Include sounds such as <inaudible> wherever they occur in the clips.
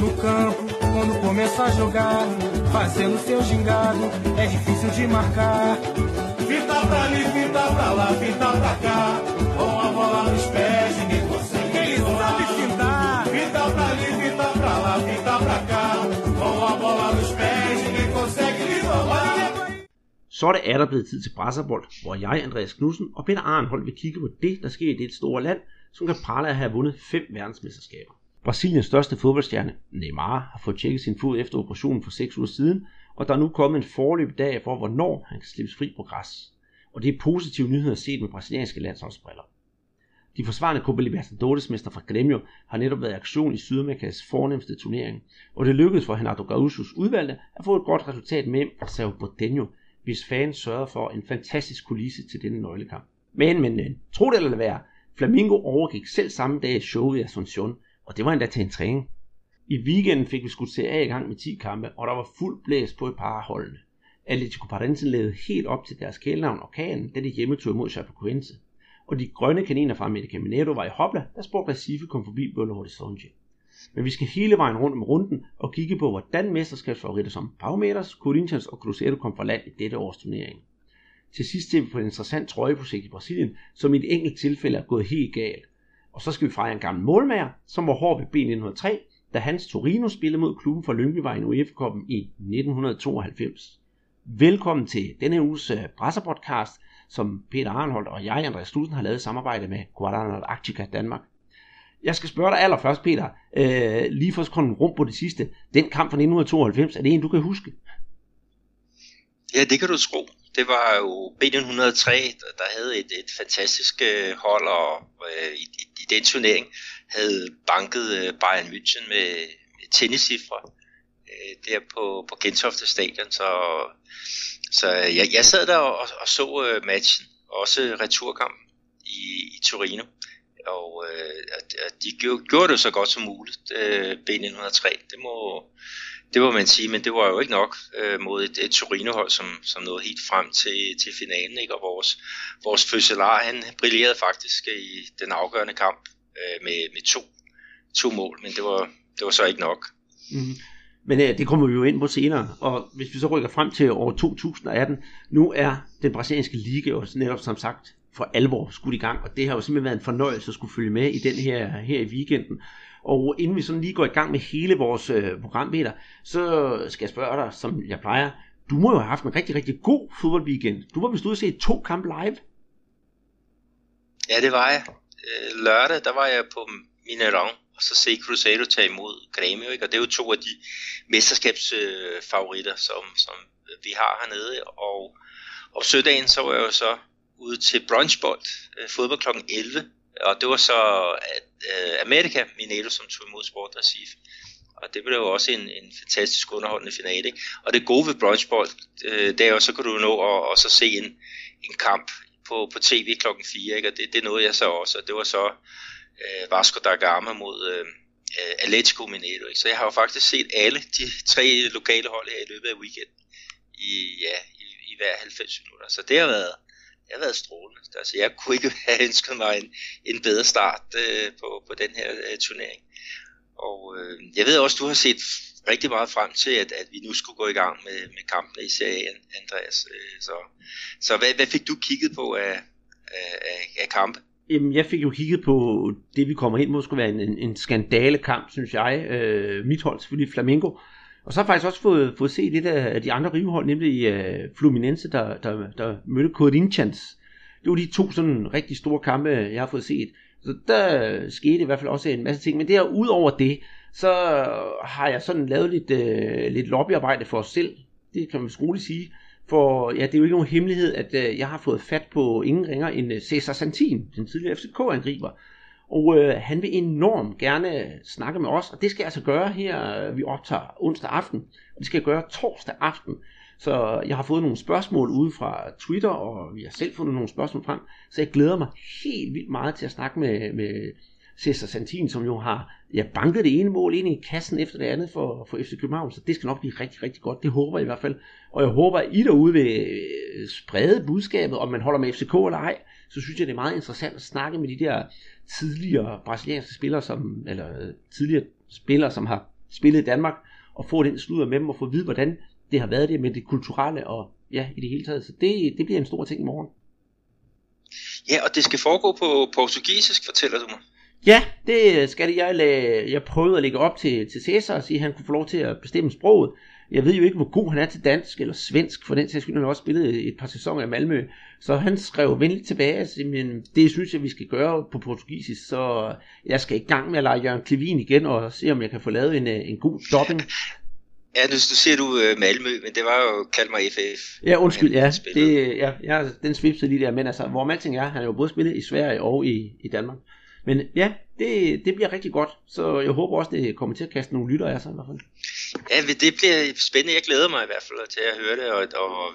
No campo, quando começa a jogar, fazendo seu gingado, é difícil de marcar. Fita pra ali, fita pra lá, fita pra cá, com a bola nos pés, ninguém consegue. Ele sabe fintar. Fita pra ali, fita pra lá, fita pra cá, com a bola nos pés, ninguém consegue lhe roubar. Så er det er der blevet tid til Brasserbold, hvor jeg, Andreas Knudsen og Peter Arnhold vil kigge på det, der sker i det store land, som kan prale at have vundet fem verdensmesterskaber. Brasiliens største fodboldstjerne, Neymar, har fået tjekket sin fod efter operationen for 6 uger siden, og der er nu kommet en forløb dag for, hvornår han kan slippes fri på græs. Og det er positive nyheder set med brasilianske landsholdsbriller. De forsvarende Copa Libertadores mester fra Gremio har netop været i aktion i Sydamerikas fornemmeste turnering, og det lykkedes for Renato Gaúchos udvalgte at få et godt resultat med fra Sao Porteño, hvis fans sørgede for en fantastisk kulisse til denne nøglekamp. Men, men, men, tro det eller lad være, Flamingo overgik selv samme dag showet i Asunción, og det var endda til en træning. I weekenden fik vi skudt CA i gang med 10 kampe, og der var fuld blæs på et par af holdene. Atletico Paranaense levede helt op til deres kælenavn Orkanen, da de hjemmetog mod Chapecoense. Og de grønne kaniner fra America Mineiro var i hopla, da Sport Recife kom forbi Belo Horizonte. Men vi skal hele vejen rundt om runden og kigge på, hvordan mesterskabsfavoritter som Palmeiras, Corinthians og Cruzeiro kom fra land i dette års turnering. Til sidst ser vi på et interessant trøjeprojekt i Brasilien, som i et enkelt tilfælde er gået helt galt. Og så skal vi fejre en gammel målmager, som var hård ved B1903, da hans Torino spillede mod klubben for Lyngbyvejen UEFA-koppen i 1992. Velkommen til denne uges øh, Brasser som Peter Arnholdt og jeg, Andreas Stusen, har lavet i samarbejde med Guadalajara Arctica Danmark. Jeg skal spørge dig allerførst, Peter, øh, lige for at komme rum på det sidste. Den kamp fra 1992, er det en, du kan huske? Ja, det kan du tro. Det var jo B1903, der havde et, et fantastisk øh, hold, og øh, i, i den turnering havde banket øh, Bayern München med, med tenniscifre øh, der på, på Gentofte Stadion. Så, så øh, jeg, jeg sad der og, og så øh, matchen, også returkampen i, i Torino. Og øh, at de gjorde, gjorde det så godt som muligt, øh, B1903. Det må, det må man sige, men det var jo ikke nok øh, mod et, et Torino-hold, som, som nåede helt frem til, til finalen. Ikke? Og vores, vores fødselar, han brillerede faktisk i den afgørende kamp øh, med, med to, to mål, men det var, det var så ikke nok. Mm. Men øh, det kommer vi jo ind på senere, og hvis vi så rykker frem til år 2018, nu er den brasilianske liga jo netop som sagt for alvor skudt i gang, og det har jo simpelthen været en fornøjelse at skulle følge med i den her, her i weekenden. Og inden vi sådan lige går i gang med hele vores øh, program, Peter, så skal jeg spørge dig, som jeg plejer. Du må jo have haft en rigtig, rigtig god fodboldweekend. Du var vist ude at se to kampe live. Ja, det var jeg. Øh, lørdag, der var jeg på Mineirão, og så se Cruzeiro tage imod Grêmio, ikke? og det er jo to af de mesterskabsfavoritter, som, som vi har hernede. Og, og søndagen, så var jeg jo så ude til brunchbold, øh, fodbold kl. 11, og det var så øh, America Mineiro, som tog imod Sport Recife. Og det blev jo også en, en fantastisk underholdende finale. Ikke? Og det gode ved brunchbold, øh, det er jo, så kan du nå at, at så se en, en kamp på, på tv klokken 4, ikke? og det, det nåede jeg så også, og det var så øh, Vasco da Gama mod øh, øh, Atletico Mineiro. Ikke? Så jeg har jo faktisk set alle de tre lokale hold her i løbet af weekenden i, ja, i, i hver 90 minutter. Så det har været, det har været strålende. Altså, jeg kunne ikke <laughs> have ønsket mig en, en bedre start øh, på, på den her øh, turnering. Og øh, jeg ved også, du har set rigtig meget frem til, at, at vi nu skulle gå i gang med, med kampen i serien, Andreas. Øh, så så hvad, hvad fik du kigget på af, af, af kampe? Jamen, jeg fik jo kigget på det, vi kommer ind mod, skulle være en, en, skandalekamp, synes jeg. Øh, mit hold selvfølgelig Flamingo. Og så har jeg faktisk også fået, fået set lidt af de andre rivehold, nemlig uh, Fluminense, der, der, der mødte Corinthians. Det var de to sådan rigtig store kampe, jeg har fået set. Så der skete i hvert fald også en masse ting. Men der ud over det, så har jeg sådan lavet lidt, uh, lidt lobbyarbejde for os selv. Det kan man roligt sige. For ja, det er jo ikke nogen hemmelighed, at uh, jeg har fået fat på ingen ringer end Cesar Santin, den tidligere FCK-angriber. Og øh, han vil enormt gerne snakke med os, og det skal jeg altså gøre her, øh, vi optager onsdag aften, og det skal jeg gøre torsdag aften. Så jeg har fået nogle spørgsmål ude fra Twitter, og vi har selv fundet nogle spørgsmål frem, så jeg glæder mig helt vildt meget til at snakke med, med Cesar Santin, som jo har ja, banket det ene mål ind i kassen efter det andet for, for FC København, så det skal nok blive rigtig, rigtig godt. Det håber jeg i hvert fald. Og jeg håber, at I derude vil øh, sprede budskabet, om man holder med FCK eller ej, så synes jeg, det er meget interessant at snakke med de der tidligere brasilianske spillere, som, eller tidligere spillere, som har spillet i Danmark, og få den sludder med dem, og få at vide, hvordan det har været det med det kulturelle, og ja, i det hele taget. Så det, det bliver en stor ting i morgen. Ja, og det skal foregå på portugisisk, fortæller du mig. Ja, det skal det. Jeg, lagde, jeg prøvede at lægge op til, til Cæsar og sige, at han kunne få lov til at bestemme sproget. Jeg ved jo ikke, hvor god han er til dansk eller svensk, for den sags skyld han har også spillet et par sæsoner i Malmø. Så han skrev venligt tilbage men det synes jeg, vi skal gøre på portugisisk, så jeg skal i gang med at lege Jørgen Klevin igen og se, om jeg kan få lavet en, en god dubbing. <laughs> Ja, nu, nu siger du uh, Malmø, men det var jo kaldt mig FF. Ja, undskyld, ja. Det, ja, ja den svipsede lige der, men altså, hvor alting er, han har jo både spillet i Sverige og i, i Danmark. Men ja, det, det bliver rigtig godt, så jeg håber også, det kommer til at kaste nogle lytter af sig i hvert fald. Ja, det bliver spændende. Jeg glæder mig i hvert fald til at høre det, og, og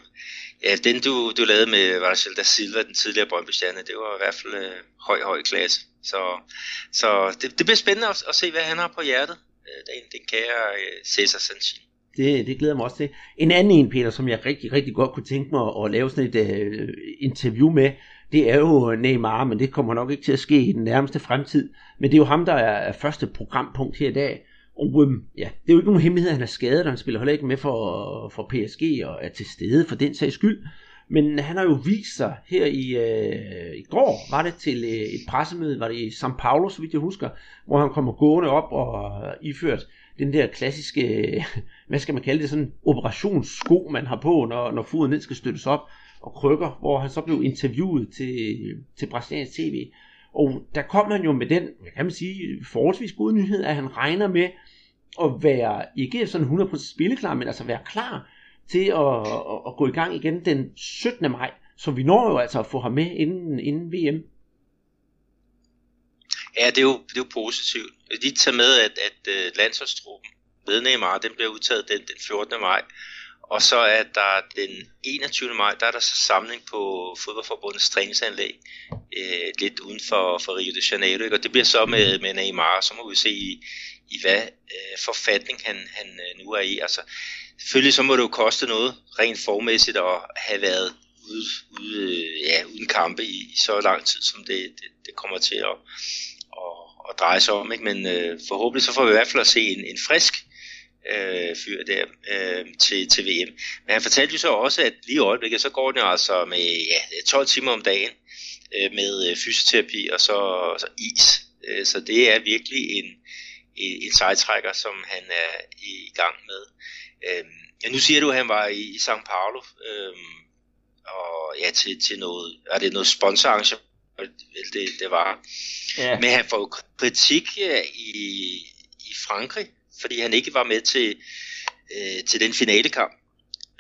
ja, den du, du lavede med Rachel da Silva, den tidligere brøndby det var i hvert fald øh, høj, høj klasse. Så, så det, det bliver spændende at, at se, hvad han har på hjertet, øh, den, den kære øh, Cesar Sanchin. Det, det glæder mig også til. En anden en, Peter, som jeg rigtig, rigtig godt kunne tænke mig at, at lave sådan et uh, interview med, det er jo Neymar, men det kommer nok ikke til at ske i den nærmeste fremtid. Men det er jo ham, der er første programpunkt her i dag. Og øhm, ja, det er jo ikke nogen hemmelighed, at han er skadet, og han spiller heller ikke med for, for PSG og er til stede for den sags skyld. Men han har jo vist sig her i, øh, i går, var det til øh, et pressemøde, var det i São Paulo, så vidt jeg husker, hvor han kommer gående op og iført den der klassiske, <laughs> hvad skal man kalde det, sådan operationssko, man har på, når, når foden ned skal støttes op og krykker, hvor han så blev interviewet til, til Brasiliens TV. Og der kom han jo med den, hvad kan man sige, forholdsvis gode nyhed, at han regner med at være, ikke sådan 100% spilleklar, men altså være klar til at, at, at gå i gang igen den 17. maj. Så vi når jo altså at få ham med inden, inden VM. Ja, det er jo, det er jo positivt. Lige tage med, at, at øh, landsholdstruppen med Neymar, den bliver udtaget den, den 14. maj. Og så er der den 21. maj, der er der så samling på fodboldforbundets træningsanlæg, øh, lidt uden for, for Rio de Janeiro. Ikke? Og det bliver så med, med Neymar, så må vi se i, i hvad øh, forfatning han, han øh, nu er i. Altså, selvfølgelig så må det jo koste noget rent formæssigt at have været ude, ude, øh, ja, uden kampe i, i så lang tid, som det, det, det kommer til at, at, at dreje sig om. Ikke? Men øh, forhåbentlig så får vi i hvert fald at se en, en frisk øh, fyr der øh, til, til VM. Men han fortalte jo så også, at lige i øjeblikket, så går den jo altså med ja, 12 timer om dagen øh, med øh, fysioterapi og så, så is. Øh, så det er virkelig en, en, en sejtrækker, som han er i gang med. Øh, ja, nu siger du, at han var i, i São Paulo, øh, og ja, til, til noget, er det noget sponsorarrangement, det, det var. Ja. Men han får kritik ja, i, i Frankrig, fordi han ikke var med til, øh, til den finalekamp,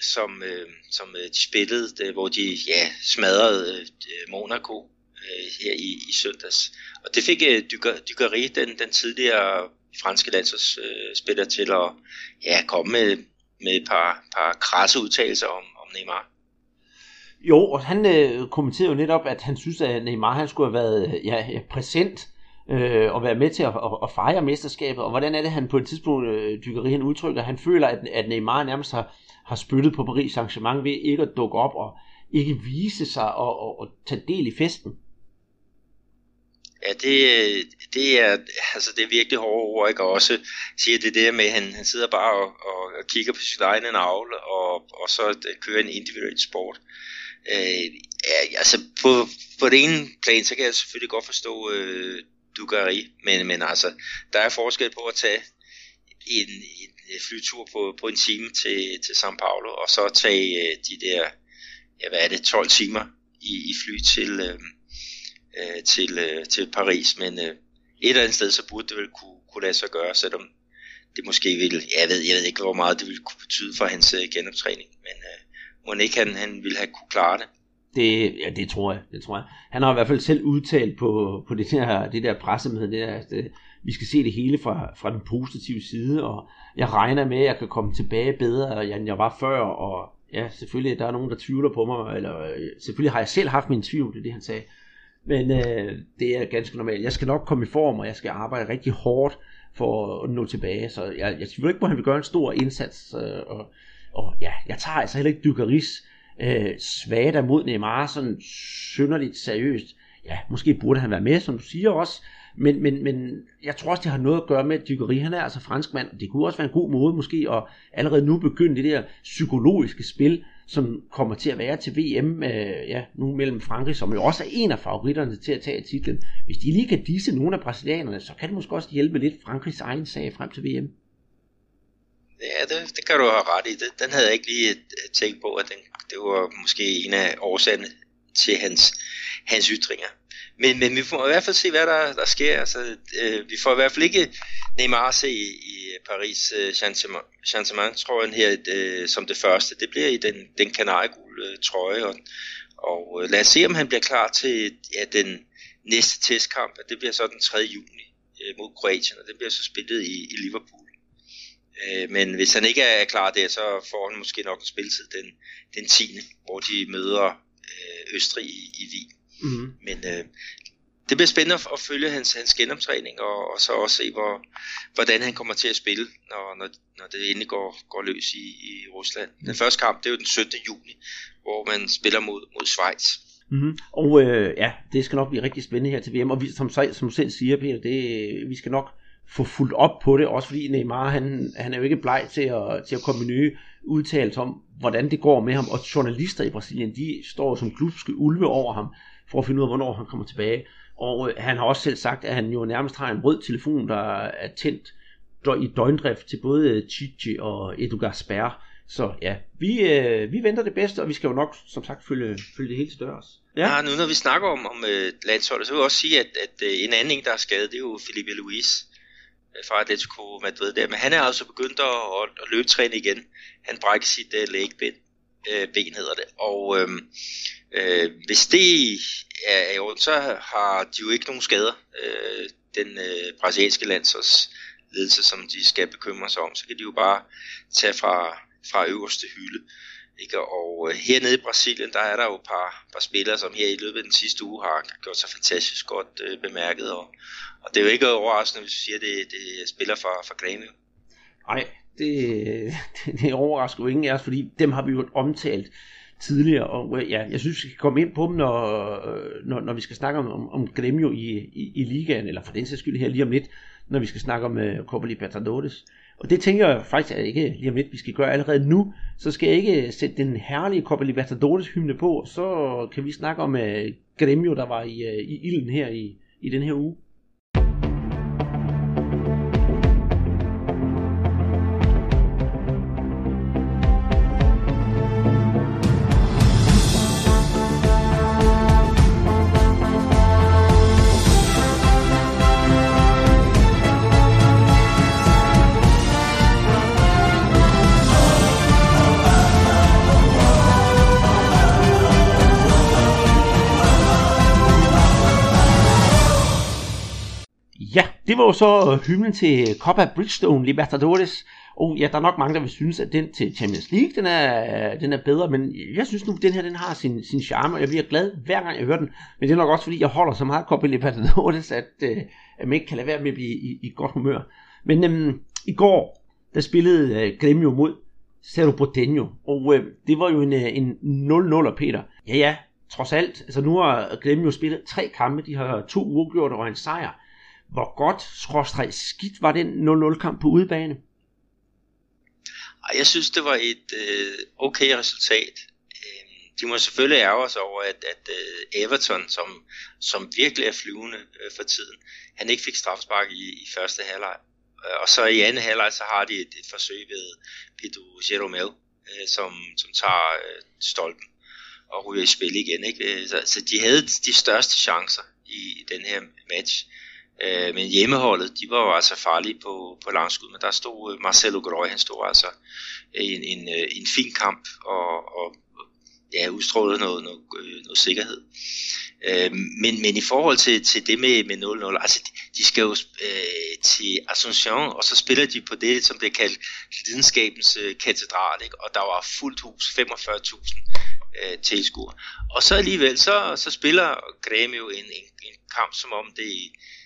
som, øh, som øh, de spillede, det, hvor de ja, smadrede øh, Monaco øh, her i, i søndags. Og det fik øh, Dugarry, den, den tidligere franske landsholdsspiller, øh, til at ja, komme med, med et par, par krasse udtalelser om, om Neymar. Jo, og han øh, kommenterede jo netop, at han synes, at Neymar han skulle have været øh, ja, præsent øh, og være med til at, at, at fejre mesterskabet, og hvordan er det, han på et tidspunkt, øh, dykkeri, han udtrykker, han føler, at, at Neymar nærmest har, har spyttet på Paris arrangement ved ikke at dukke op og ikke vise sig og, og, og tage del i festen. Ja, det, det, er, altså det er virkelig hårde ord, ikke? Og også siger det der med, at han, han sidder bare og, og, og kigger på sit egen navle, og, og så kører en individuel sport. Øh, ja, altså på, på det ene plan, så kan jeg selvfølgelig godt forstå øh, Dugari, men, men altså, der er forskel på at tage en, en flytur på, på en time til, til São Paulo, og så tage øh, de der, ja hvad er det, 12 timer i, i fly til, øh, øh, til, øh, til Paris, men øh, et eller andet sted, så burde det vel kunne, kunne lade sig gøre, selvom det måske ville, jeg ved, jeg ved ikke, hvor meget det ville kunne betyde for hans øh, genoptræning, men øh, må ikke han, han ville have kunne klare det. Det, ja, det tror jeg, det tror jeg. Han har i hvert fald selv udtalt på, på det der, det der pressemøde, det der, at øh, vi skal se det hele fra, fra den positive side, og jeg regner med, at jeg kan komme tilbage bedre, end jeg var før, og ja, selvfølgelig, der er nogen, der tvivler på mig, eller øh, selvfølgelig har jeg selv haft min tvivl, det er det, han sagde. Men øh, det er ganske normalt. Jeg skal nok komme i form, og jeg skal arbejde rigtig hårdt for at nå tilbage. Så jeg, jeg tvivler ikke på, at han vil gøre en stor indsats. Øh, og, og ja, jeg tager altså heller ikke dykkeris øh, svagt mod Neymar sådan synderligt seriøst. Ja, måske burde han være med, som du siger også. Men, men, men jeg tror også, det har noget at gøre med, at Dykkeri, han er altså franskmand, og det kunne også være en god måde måske at allerede nu begynde det der psykologiske spil, som kommer til at være til VM, øh, ja, nu mellem Frankrig, som jo også er en af favoritterne til at tage titlen. Hvis de lige kan disse nogle af brasilianerne, så kan det måske også hjælpe lidt Frankrigs egen sag frem til VM. Ja, det, det kan du have ret i. Det, den havde jeg ikke lige øh, tænkt på, at den, det var måske en af årsagerne til hans, hans ytringer. Men, men vi får i hvert fald se, hvad der, der sker. Altså, øh, vi får i hvert fald ikke Neymar se i, i Paris øh, Chantement, tror jeg, her øh, som det første. Det bliver i den, den kanariegule øh, trøje, og, og øh, lad os se, om han bliver klar til ja, den næste testkamp. Det bliver så den 3. juni øh, mod Kroatien, og det bliver så spillet i, i Liverpool. Øh, men hvis han ikke er klar der, så får han måske nok en spilletid den, den 10. hvor de møder øh, Østrig i, i Wien. Mm-hmm. Men øh, det bliver spændende at, følge hans, hans genoptræning, og, og så også se, hvor, hvordan han kommer til at spille, når, når, når det endelig går, går løs i, i Rusland. Den mm. første kamp, det er jo den 17. juni, hvor man spiller mod, mod Schweiz. Mm-hmm. Og øh, ja, det skal nok blive rigtig spændende her til VM, og vi, som, som selv siger, Peter, det, vi skal nok få fuldt op på det, også fordi Neymar, han, han er jo ikke bleg til at, til at komme med nye udtalelser om, hvordan det går med ham, og journalister i Brasilien, de står som glupske ulve over ham, for at finde ud af, hvornår han kommer tilbage. Og øh, han har også selv sagt, at han jo nærmest har en rød telefon, der er tændt i døgndrift til både Chichi og Edu Gasper. Så ja, vi, øh, vi venter det bedste, og vi skal jo nok, som sagt, følge, følge det hele til dørs. Ja. ja, nu når vi snakker om, om uh, landsholdet, så vil jeg også sige, at, at øh, en anden, der er skadet, det er jo Felipe Luis fra Atletico Madrid der, men han er altså begyndt at, at, at løbetræne igen. Han brækker sit øh, uh, lægben, uh, øh, ben hedder det, og uh, uh, hvis det er i orden, så har de jo ikke nogen skader. Øh, den øh, brasilianske landsholds ledelse, som de skal bekymre sig om, så kan de jo bare tage fra, fra øverste hylde. Ikke? Og øh, hernede i Brasilien, der er der jo et par, par spillere, som her i løbet af den sidste uge har gjort sig fantastisk godt øh, bemærket. Og, og det er jo ikke overraskende, hvis du siger, at det, det er spiller fra, fra Grêmio. Nej, det, det, <laughs> det overrasker jo ingen af os, fordi dem har vi jo omtalt tidligere, og øh, ja, jeg synes, vi skal komme ind på dem, når, øh, når, når vi skal snakke om, om, om Gremio i, i, i ligaen, eller for den sags skyld her lige om lidt, når vi skal snakke om uh, Copa Libertadores. Og det tænker jeg faktisk at ikke lige om lidt, vi skal gøre allerede nu. Så skal jeg ikke sætte den herlige Copa Libertadores hymne på, så kan vi snakke om øh, uh, Gremio, der var i, uh, i ilden her i, i den her uge. Det var jo så øh, hymnen til Copa Bridgestone Libertadores. Og ja, der er nok mange, der vil synes, at den til Champions League, den er, øh, den er bedre, men jeg synes nu, at den her, den har sin, sin charme, og jeg bliver glad hver gang, jeg hører den. Men det er nok også, fordi jeg holder så meget Copa Libertadores, at, øh, at man ikke kan lade være med at blive i, i godt humør. Men øhm, i går, der spillede øh, Gremio mod Cerro Porteño, og øh, det var jo en, en 0-0'er, Peter. Ja, ja, trods alt. Altså nu har Gremio spillet tre kampe, de har to uafgjorte og en sejr hvor godt, skråstreg skidt, var den 0-0-kamp på udebane? Jeg synes, det var et øh, okay resultat. Øhm, de må selvfølgelig ærge sig over, at, at øh, Everton, som, som virkelig er flyvende øh, for tiden, han ikke fik straffespark i, i første halvleg. Øh, og så i anden halvleg, så har de et, et forsøg ved Pedro Jeromel, uh, som, som tager stolpen og ryger i spil igen. Ikke? Så, så de havde de største chancer i, i den her match. Øh, Øh, men hjemmeholdet, de var jo altså farlige på, på langskud, men der stod øh, Marcelo Groy, han stod altså en, en, øh, en fin kamp og, og ja, udstrålede noget, noget, noget sikkerhed. Øh, men, men i forhold til, til det med, med 0-0, altså de, de skal jo øh, til Asunción, og så spiller de på det, som det er kaldt lidenskabens øh, katedral, ikke? og der var fuldt hus, 45.000 øh, tilskuere. Og så alligevel, så, så spiller Grêmio en, en, en kamp, som om det Øh,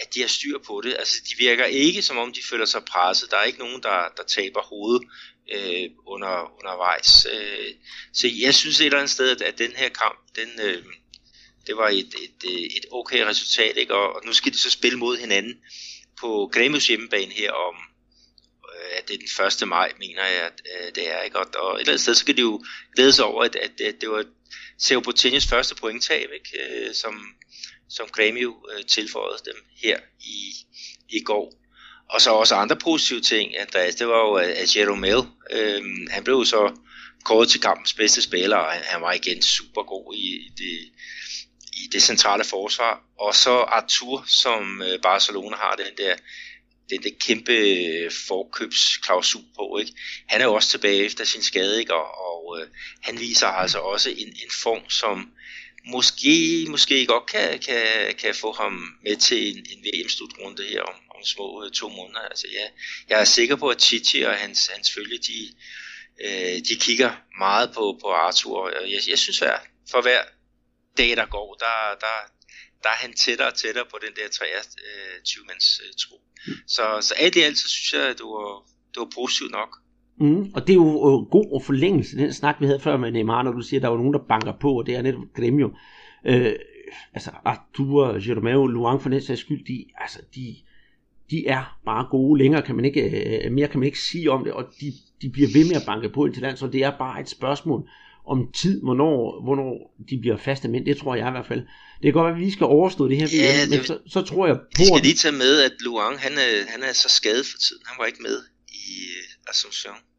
at de har styr på det. Altså, de virker ikke, som om de føler sig presset. Der er ikke nogen, der, der taber hovedet øh, under, undervejs. Øh, så jeg synes et eller andet sted, at den her kamp, den, øh, det var et, et, øh, et okay resultat, ikke? Og, og nu skal de så spille mod hinanden på Gremius hjemmebane her om, øh, at det er den 1. maj, mener jeg, at øh, det er, ikke? Og, og et eller andet sted, så kan de jo glæde sig over, at, at, at det var Seo Bottini's første pointtab, ikke? Som, som, Grammy Gremio øh, tilføjede dem her i, i går. Og så også andre positive ting, Andreas, det var jo, at Jeromel, øh, han blev så kåret til kampens bedste spiller, og han, han var igen super god i det, i det centrale forsvar. Og så Artur, som øh, Barcelona har den der, den der kæmpe øh, forkøbsklausul på. Ikke? Han er jo også tilbage efter sin skade, ikke? og, og øh, han viser altså også en, en form, som måske, måske godt kan, kan, kan få ham med til en, en VM-slutrunde her om, om små øh, to måneder. Altså, ja, jeg er sikker på, at Titi og hans, hans følge, de, øh, de kigger meget på, på Arthur. Og jeg, jeg synes, at for hver dag, der går, der, der, der er han tættere og tættere på den der 23-mands øh, tro. Så, så alt i alt, så synes jeg, at det var, det var positivt nok. Mm, og det er jo øh, god forlængelse, den snak vi havde før med Neymar, når du siger, at der var nogen, der banker på, og det er netop Gremio. Øh, altså Artur, Jeromeo, Luang for den sags skyld, de, altså, de, de er bare gode. Længere kan man ikke, øh, mere kan man ikke sige om det, og de, de bliver ved med at banke på ind til land, så det er bare et spørgsmål om tid, hvornår, hvornår de bliver faste mænd. Det tror jeg i hvert fald. Det kan godt være, at vi lige skal overstå det her ja, VM, men så, så tror jeg på... Vi skal lige tage med, at Luang, han er, han er så skadet for tiden. Han var ikke med i uh, Asunción.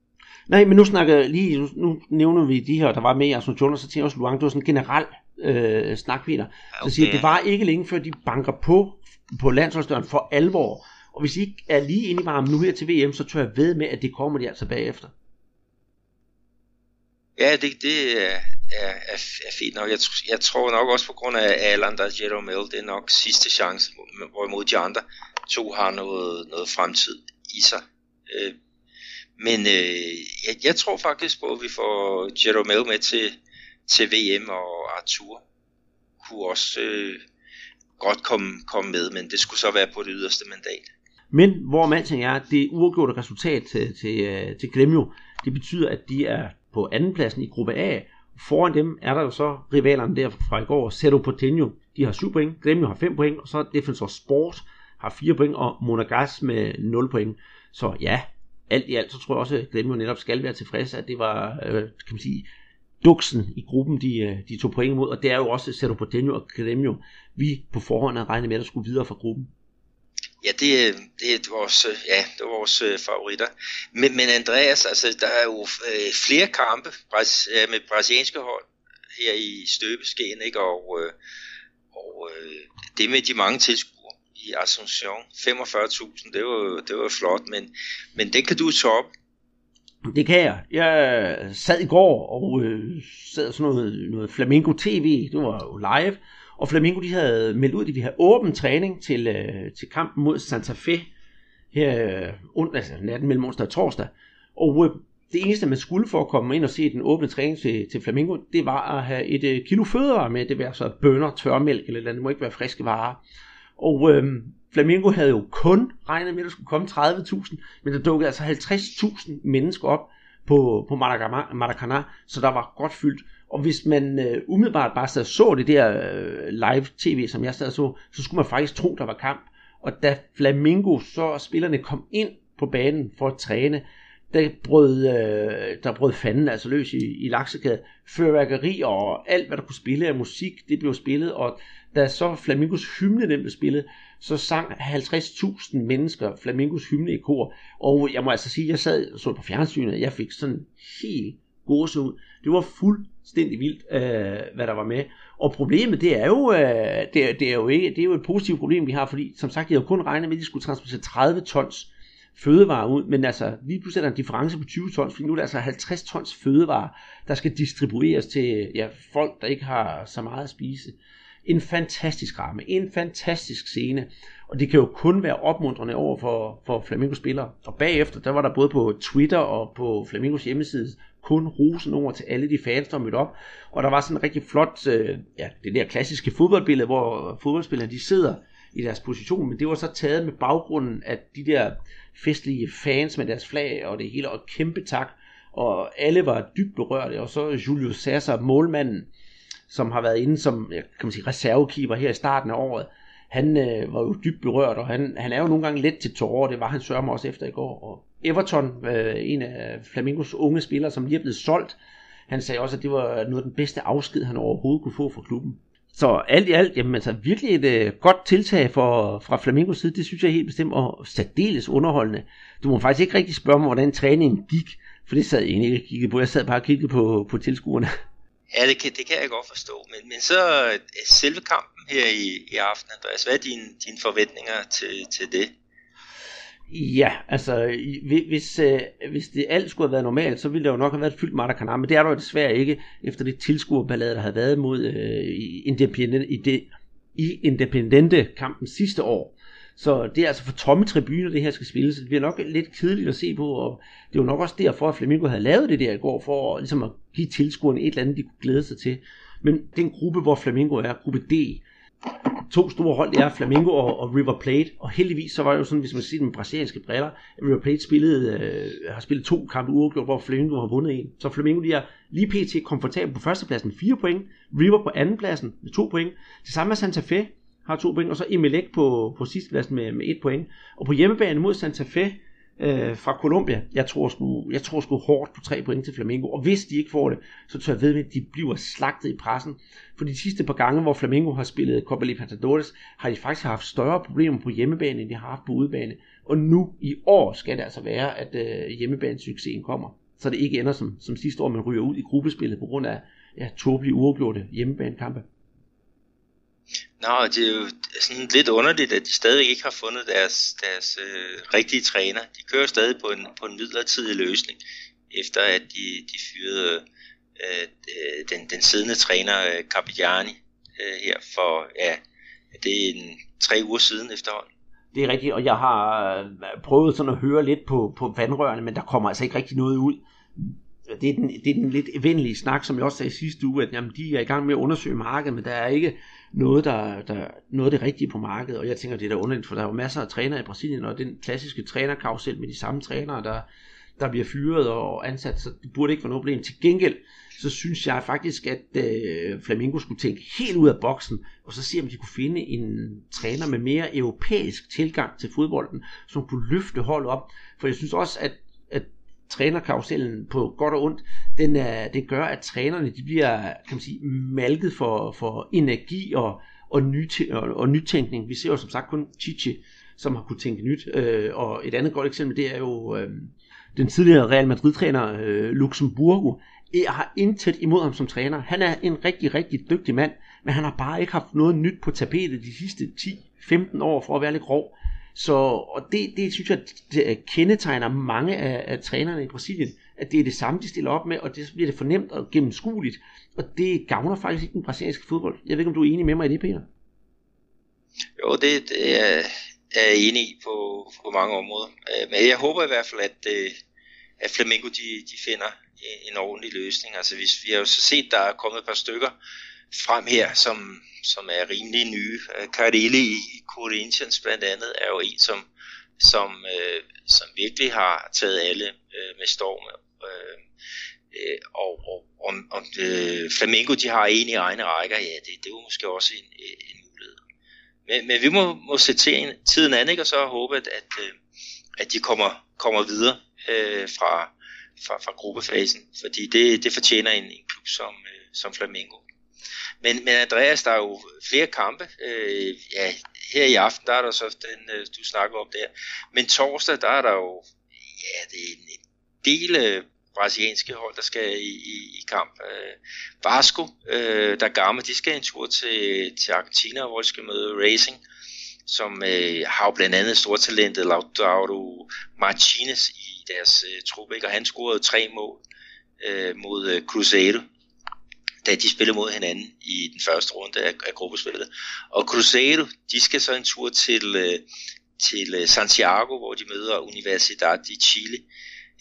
Nej, men nu snakker lige, nu, nu nævner vi de her, der var med i Asunción, og så tænker jeg også Luang, det var sådan en generel øh, snak, Peter. Okay. Så siger, det var ikke længe før de banker på på landsholdsdøren for alvor. Og hvis I ikke er lige inde i varmen nu her til VM, så tør jeg ved med, at det kommer de altså bagefter. Ja, det, det er, er, er, er fint nok. Jeg, jeg tror nok også på grund af Alan, der Jerome det er nok sidste chance, hvorimod de andre to har noget, noget fremtid i sig. Øh, men øh, jeg, jeg tror faktisk på, at vi får Jerome med til, til VM, og Arthur kunne også øh, godt komme, komme med, men det skulle så være på det yderste mandat. Men hvor man tænker er, det uafgjorte resultat til, til, øh, til Gremio, det betyder, at de er på andenpladsen i gruppe A. Foran dem er der jo så rivalerne der fra i går, Cerro Porteño, de har 7 point, Gremio har 5 point, og så Defensor Sport har 4 point, og Monagas med 0 point. Så ja, alt i alt, så tror jeg også, at Gremio netop skal være tilfredse, at det var, øh, kan man sige, duksen i gruppen, de, øh, de tog point imod, og det er jo også Cerro Porteño og Gremio, vi på forhånd havde regnet med, at skulle videre fra gruppen. Ja, det, øh, det er vores, øh, ja, det er vores øh, favoritter. Men, men Andreas, altså, der er jo øh, flere kampe med brasilianske hold her i støbeskeen, ikke? Og, øh, og øh, det med de mange tilskuere i Asunción, 45.000, det var, det var flot, men, men den kan du toppe. op. Det kan jeg. Jeg sad i går og øh, sad sådan noget, noget Flamingo TV, det var jo live, og Flamingo de havde meldt ud, at de ville have åben træning til, øh, til kampen mod Santa Fe her øh, altså natten mellem onsdag og torsdag. Og øh, det eneste, man skulle for at komme ind og se den åbne træning til, til Flamingo, det var at have et øh, kilo fødevarer med. Det var så bønner, tørmælk eller andet. Det må ikke være friske varer. Og øh, Flamingo havde jo kun regnet med, at der skulle komme 30.000, men der dukkede altså 50.000 mennesker op på, på Maracanã, så der var godt fyldt. Og hvis man øh, umiddelbart bare sad så det der øh, live tv, som jeg sad så, så skulle man faktisk tro, der var kamp. Og da Flamingo, så spillerne kom ind på banen for at træne, der brød, øh, der brød fanden altså løs i, i laksekæde. Fyrværkeri og alt, hvad der kunne spille af musik, det blev spillet, og da så Flamingos hymne den blev spillet, så sang 50.000 mennesker Flamingos hymne i kor. Og jeg må altså sige, jeg sad så på fjernsynet, jeg fik sådan helt ud. Det var fuldstændig vildt, øh, hvad der var med. Og problemet, det er jo, øh, det, er, det, er jo ikke, det er jo et positivt problem, vi har, fordi som sagt, jeg havde kun regnet med, at de skulle transportere 30 tons fødevarer ud, men altså lige pludselig er der en difference på 20 tons, fordi nu er der altså 50 tons fødevarer, der skal distribueres til ja, folk, der ikke har så meget at spise. En fantastisk ramme, en fantastisk scene, og det kan jo kun være opmuntrende over for, for Flamingo-spillere. Og bagefter, der var der både på Twitter og på Flamingos hjemmeside kun rosen over til alle de fans, der mødte op. Og der var sådan en rigtig flot, øh, ja, det der klassiske fodboldbillede, hvor fodboldspillerne de sidder i deres position, men det var så taget med baggrunden af de der festlige fans med deres flag og det hele, og kæmpe tak, og alle var dybt berørte, og så Julius Sasser, målmanden, som har været inde som kan man sige, reservekeeper her i starten af året, han øh, var jo dybt berørt, og han, han er jo nogle gange let til tårer, det var han sørger også efter i går. Og Everton, øh, en af Flamingos unge spillere, som lige er blevet solgt, han sagde også, at det var noget af den bedste afsked, han overhovedet kunne få fra klubben. Så alt i alt, jamen altså virkelig et øh, godt tiltag for, fra Flamingos side, det synes jeg helt bestemt, og særdeles underholdende. Du må faktisk ikke rigtig spørge mig, hvordan træningen gik, for det sad jeg egentlig ikke og kiggede på. Jeg sad bare og kiggede på, på tilskuerne. Ja, det kan, det kan jeg godt forstå. Men, men så øh, selve kampen her i, i aften, Andreas, hvad er dine, dine forventninger til, til det? Ja, altså hvis, øh, hvis det alt skulle have været normalt, så ville der jo nok have været fyldt Maracanã, men det er der jo desværre ikke, efter det tilskuerballade, der havde været mod øh, Independente, i, det, i Independente kampen sidste år. Så det er altså for tomme tribuner, det her skal spilles. Det bliver nok lidt kedeligt at se på, og det er jo nok også derfor, at Flamengo havde lavet det der i går, for ligesom at give tilskuerne et eller andet, de kunne glæde sig til. Men den gruppe, hvor Flamengo er, gruppe D, to store hold, det er Flamengo og, og River Plate, og heldigvis så var det jo sådan, hvis man siger med brasilianske briller, at River Plate spillede, øh, har spillet to kampe uafgjort, hvor Flamengo har vundet en. Så Flamengo de er lige pt. komfortabel på førstepladsen med 4 point, River på andenpladsen med 2 point, det samme er Santa Fe har 2 point, og så Emelec på, på sidstepladsen med, med 1 point. Og på hjemmebane mod Santa Fe, øh, fra Colombia. Jeg tror, sgu, jeg tror sgu hårdt på tre point til Flamengo, og hvis de ikke får det, så tør jeg ved at de bliver slagtet i pressen. For de sidste par gange, hvor Flamengo har spillet Copa Libertadores, har de faktisk haft større problemer på hjemmebane, end de har haft på udebane. Og nu i år skal det altså være, at øh, hjemmebanesuccesen kommer. Så det ikke ender som, som sidste år, man ryger ud i gruppespillet på grund af ja, tåbelige uafgjorte hjemmebanekampe. Nå, det er jo sådan lidt underligt, at de stadig ikke har fundet deres, deres øh, rigtige træner. De kører stadig på en, på en midlertidig løsning, efter at de, de fyrede øh, øh den, den siddende træner øh, Capigliani øh, her for, ja, det er en, tre uger siden efterhånden. Det er rigtigt, og jeg har øh, prøvet sådan at høre lidt på, på vandrørene, men der kommer altså ikke rigtig noget ud. Det er, den, det er den lidt evindelige snak, som jeg også sagde sidste uge, at jamen, de er i gang med at undersøge markedet, men der er ikke noget, der, der, noget af det rigtige på markedet, og jeg tænker, det er da underligt, for der er jo masser af trænere i Brasilien, og den klassiske trænerkarusel med de samme trænere, der, der bliver fyret og ansat, så det burde ikke være noget problem. Til gengæld, så synes jeg faktisk, at øh, Flamingo skulle tænke helt ud af boksen, og så se, om de kunne finde en træner med mere europæisk tilgang til fodbolden, som kunne løfte holdet op. For jeg synes også, at, at trænerkarusellen på godt og ondt, den, er, den gør, at trænerne de bliver kan man sige, malket for, for energi og, og, nyt, og, og nytænkning. Vi ser jo som sagt kun Chichi, som har kunne tænke nyt. Øh, og et andet godt eksempel, det er jo øh, den tidligere Real Madrid-træner øh, Luxemburgo. Jeg har intet imod ham som træner. Han er en rigtig, rigtig dygtig mand, men han har bare ikke haft noget nyt på tapetet de sidste 10-15 år for at være lidt grov. Så og det, det synes jeg det øh, kendetegner mange af, af trænerne i Brasilien, at det er det samme, de stiller op med, og det bliver det fornemt og gennemskueligt. Og det gavner faktisk ikke den brasilianske fodbold. Jeg ved ikke, om du er enig med mig i det, Peter? Jo, det, det er, er jeg enig i på, på mange områder. Øh, men jeg håber i hvert fald, at, øh, at Flamengo de, de finder en ordentlig løsning. Altså vi, vi har jo så set, der er kommet et par stykker frem her, som, som er rimelig nye. Øh, Cardelli i Corinthians blandt andet er jo en, som, som, øh, som virkelig har taget alle øh, med storm. Øh, øh, og og om, om øh, Flamengo de har en i egne rækker, ja, det, det er jo måske også en, øh, en mulighed. Men, men vi må, må se til tiden an, ikke? og så håbe, at, at, øh, at de kommer, kommer videre øh, fra, fra, fra gruppefasen, fordi det, det fortjener en, en klub som, øh, som Flamengo. Men, men Andreas, der er jo flere kampe. Øh, ja, her i aften, der er der så den, øh, du snakker om der. Men torsdag, der er der jo ja, det er en del øh, brasilianske hold, der skal i, i, i kamp. Øh, Vasco, øh, der gamle, de skal en tur til, til Argentina, hvor de skal møde Racing, som øh, har jo blandt andet stortalentet Lautaro Martinez i deres øh, truppe, ikke? og han scorede tre mål øh, mod øh, Cruzeiro da de spillede mod hinanden i den første runde af, af gruppespillet. Og Cruzeiro, de skal så en tur til, øh, til øh, Santiago, hvor de møder Universidad i Chile.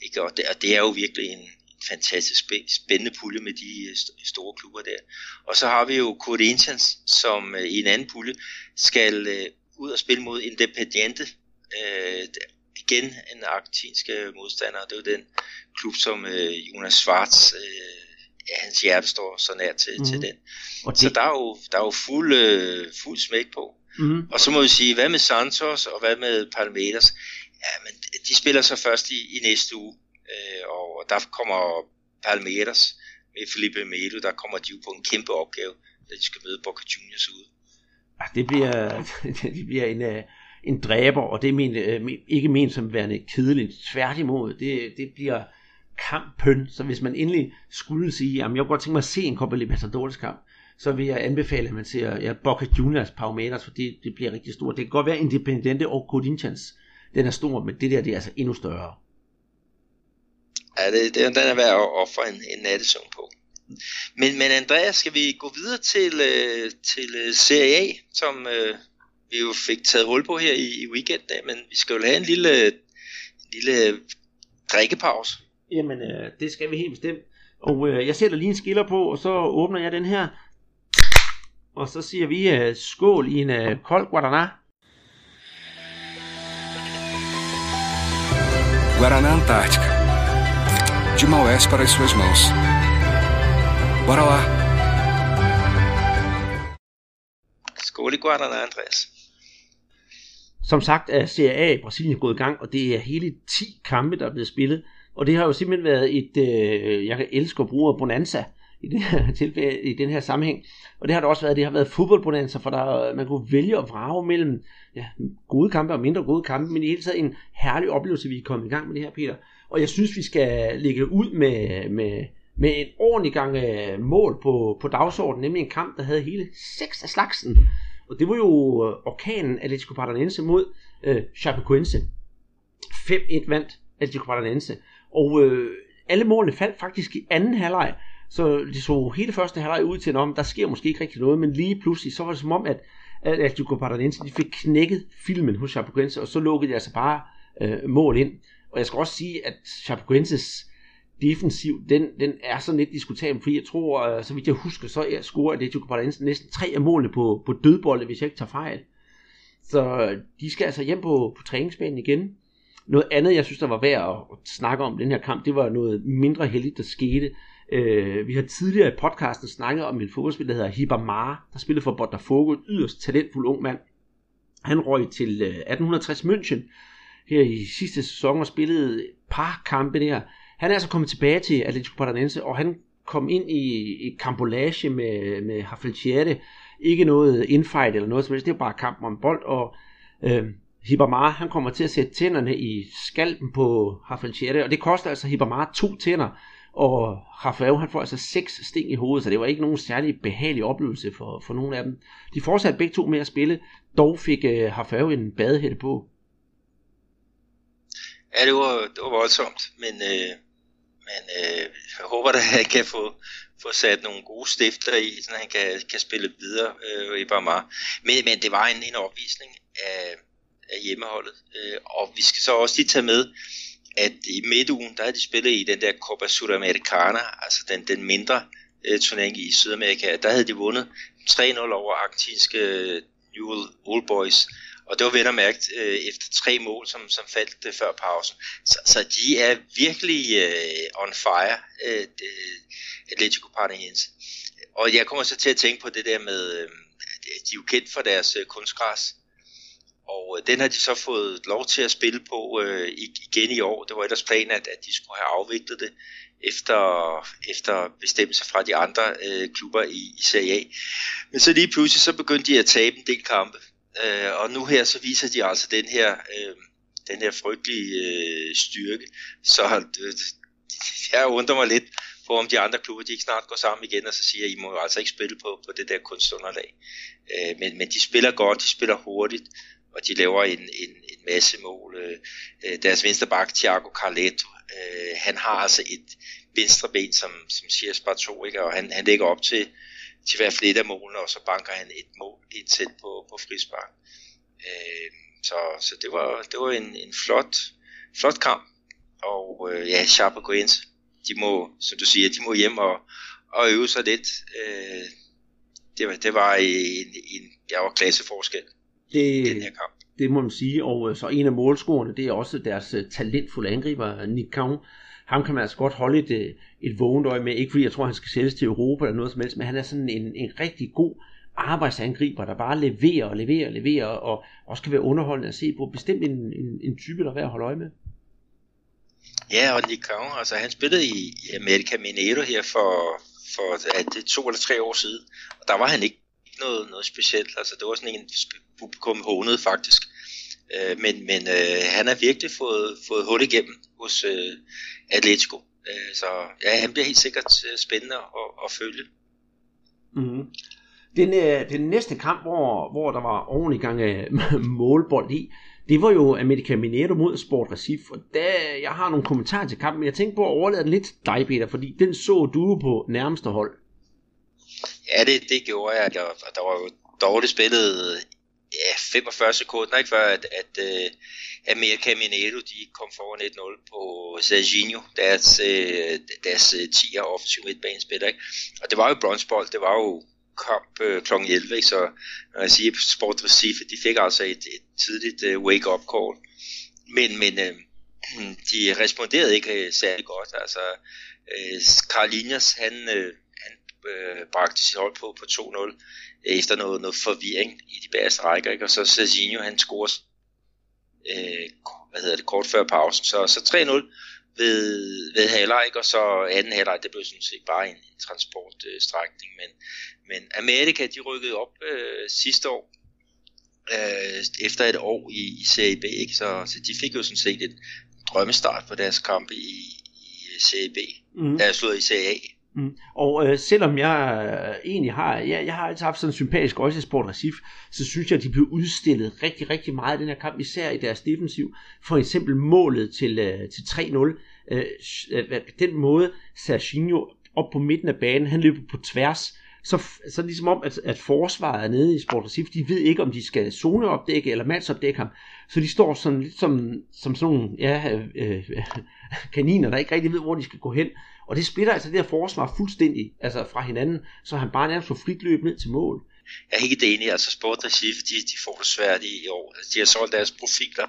Ikke? Og, det, og det er jo virkelig en, en fantastisk spændende pulje med de øh, store klubber der. Og så har vi jo Corinthians, som øh, i en anden pulje skal ud og spille mod Independiente. Øh, igen en argentinsk modstander. Det er jo den klub, som Jonas Schwartz øh, ja, hans hjerte står så nær til, mm. til den. Og det... Så der er jo, der er jo fuld, øh, fuld smæk på. Mm. Og så må vi sige, hvad med Santos og hvad med Palmeiras? Ja, men de spiller så først i, i næste uge, øh, og der kommer Palmeiras med Felipe Melo, der kommer de jo på en kæmpe opgave, da de skal møde Boca Juniors ude. Ja, det bliver, <laughs> det bliver en, øh, en dræber, og det er min, øh, ikke ment som værende kedeligt. Tværtimod, det, det bliver kamppøn, Så hvis man endelig skulle sige, at jeg kunne godt tænke mig at se en Copa Libertadores kamp, så vil jeg anbefale, at man ser ja, Boca Juniors Palmeiras, for det, det bliver rigtig stort. Det kan godt være Independente og Corinthians. Den er stor, men det der det er altså endnu større. Ja, det, det, den er værd at ofre en, en nattesøvn på. Men, men Andreas, skal vi gå videre til, øh, til øh, Serie A, som øh, vi jo fik taget hul på her i, i weekenden, men vi skal jo have en lille, en lille øh, drikkepause. Jamen, øh, det skal vi helt bestemt. Og øh, jeg sætter lige en skiller på, og så åbner jeg den her. Og så siger vi øh, skål i en øh, kold Guaraná. Guaraná Antártica. De Maués para as suas mãos. Bora lá. Skål i Guaraná, Andreas. Som sagt er Serie A i Brasilien gået i gang, og det er hele 10 kampe, der er blevet spillet. Og det har jo simpelthen været et, øh, jeg kan elske at bruge bonanza i det her <laughs> tilfælde, i den her sammenhæng. Og det har det også været, det har været fodboldbonanza, for der, man kunne vælge at vrage mellem ja, gode kampe og mindre gode kampe, men i hele taget en herlig oplevelse, vi er kommet i gang med det her, Peter. Og jeg synes, vi skal ligge ud med, med, med en ordentlig gang øh, mål på, på dagsordenen, nemlig en kamp, der havde hele seks af slagsen. Og det var jo øh, orkanen Atletico Paranaense mod øh, Chapecoense. 5-1 vandt Atletico Paranaense. Og øh, alle målene faldt faktisk i anden halvleg. Så det så hele første halvleg ud til, om der sker måske ikke rigtig noget, men lige pludselig, så var det som om, at, at Atletico Paranaense de fik knækket filmen hos Chapecoense, og så lukkede de altså bare øh, mål ind. Og jeg skal også sige, at Chapecoenses defensiv, den, den er sådan lidt diskutabel, fordi jeg tror, øh, så vidt jeg husker, så er scorer Atletico Paranaense næsten tre af målene på, på dødbolde, hvis jeg ikke tager fejl. Så øh, de skal altså hjem på, på træningsbanen igen. Noget andet, jeg synes, der var værd at, snakke om den her kamp, det var noget mindre heldigt, der skete. Øh, vi har tidligere i podcasten snakket om en fodboldspiller, der hedder Hibamara, der spillede for Botafogo, en yderst talentfuld ung mand. Han røg til øh, 1860 München her i sidste sæson og spillede et par kampe der. Han er altså kommet tilbage til Atletico Paranaense, og han kom ind i, et kampolage med, med Haffelchiere. Ikke noget infight eller noget som helst, det er bare kamp om bold, og øh, Hibamar, han kommer til at sætte tænderne i skalpen på Rafael og det koster altså Hibamar to tænder, og Rafael han får altså seks sting i hovedet, så det var ikke nogen særlig behagelig oplevelse for, for nogen af dem. De fortsatte begge to med at spille, dog fik øh, Rafael en badehætte på. Ja, det var, det var voldsomt, men, øh, men øh, jeg håber, at han kan få, få sat nogle gode stifter i, så han kan, kan spille videre øh, i Barmar. Men, men det var en, en opvisning af af hjemmeholdet. Øh, og vi skal så også lige tage med, at i midtugen, der har de spillet i den der Copa Sudamericana, altså den, den mindre øh, turnering i Sydamerika, der havde de vundet 3-0 over argentinske øh, Newell Old Boys. Og det var vel at mærke øh, efter tre mål, som, som faldt øh, før pausen. Så, så de er virkelig øh, on fire, øh, Atletico Paranaense. Og jeg kommer så til at tænke på det der med, øh, de er jo kendt for deres øh, kunstgræs. Og øh, den har de så fået lov til at spille på øh, igen i år. Det var ellers planen, at, at de skulle have afviklet det efter, efter bestemmelser fra de andre øh, klubber i, i Serie A. Men så lige pludselig så begyndte de at tabe en del kampe. Øh, og nu her så viser de altså den her, øh, den her frygtelige øh, styrke. Så øh, <laughs> jeg undrer mig lidt på, om de andre klubber de ikke snart går sammen igen og så siger, at I må jo altså ikke spille på, på det der kunstunderlag. Øh, men, men de spiller godt, de spiller hurtigt, og de laver en, en, en masse mål. Øh, øh deres venstre bak, Thiago Carletto, øh, han har altså et venstre ben, som, som siger spar to, ikke? og han, han lægger op til, til hvert fald et af målene, og så banker han et mål ind tæt på, på frispark. Øh, så, så det var, det var en, en flot, flot kamp, og øh, ja, Chapecoense, de må, som du siger, de må hjem og, og øve sig lidt. Øh, det, var, det var en, en, jeg var klasseforskel det, den her kamp. det må man sige. Og øh, så en af målscorerne, det er også deres øh, talentfulde angriber, Nick Kaun. Ham kan man altså godt holde et, øh, et vågent øje med, ikke fordi jeg tror, han skal sælges til Europa eller noget som helst, men han er sådan en, en rigtig god arbejdsangriber, der bare leverer og leverer og leverer, og også kan være underholdende at se på. Bestemt en, en, en type, der er værd at holde øje med. Ja, og Nick Kong, altså han spillede i, i America Mineiro her for, for at det to eller tre år siden, og der var han ikke noget, noget specielt, altså det var sådan en publikum hånede faktisk, øh, men, men øh, han har virkelig fået, fået hul igennem hos øh, Atletico, øh, så ja, han bliver helt sikkert øh, spændende at, at følge. Mm. Den, øh, den næste kamp, hvor, hvor der var ordentlig gang af <laughs> målbold i, det var jo America Mineiro mod Sport Recife, og der, jeg har nogle kommentarer til kampen, men jeg tænkte på at overlade den lidt til dig, Peter, fordi den så du på nærmeste hold. Ja, det, det gjorde jeg, og der var jo dårligt spillet ja, 45 sekunder, ikke før at, at uh, America Mineiro, de kom foran 1-0 på Serginho, deres, uh, deres øh, uh, 10'er offensiv midtbanespiller, ikke? Og det var jo bronzebold, det var jo kamp øh, kl. 11, ikke? så når jeg siger Sport Recife, de fik altså et, et tidligt øh, wake-up call. Men, men øh, de responderede ikke øh, særlig godt. Altså, øh, Carlinhos, han, øh, øh, bragte sit hold på, på 2-0 efter noget, noget forvirring i de bagerste rækker, ikke? og så Serginho, han scorer øh, hvad hedder det, kort før pausen, så, så 3-0 ved, ved halvleg, og så anden halvleg, det blev sådan set bare en, en transportstrækning, men, men Amerika, de rykkede op øh, sidste år, øh, efter et år i, i Serie B, ikke? Så, så de fik jo sådan set et drømmestart på deres kampe i, i Serie B, mm. der er slået i Serie A. Mm. Og øh, selvom jeg øh, egentlig har, jeg, jeg har altid haft sådan en sympatisk øje Sport Recif, så synes jeg, at de blev udstillet rigtig, rigtig meget i den her kamp, især i deres defensiv. For eksempel målet til, øh, til 3-0. Øh, øh den måde, Serginho op på midten af banen, han løber på tværs, så, så ligesom om, at, at forsvaret er nede i Sport Recife, de ved ikke, om de skal zoneopdække eller mandsopdække ham. Så de står sådan lidt som, som sådan nogle ja, øh, øh <laughs> kaniner, der ikke rigtig ved, hvor de skal gå hen. Og det splitter altså det her forsvar fuldstændig altså fra hinanden, så han bare nærmest får frit løb ned til mål. Jeg er helt enig, altså Sport Recife, de, de får det svært i år. Altså, de har solgt deres profiler.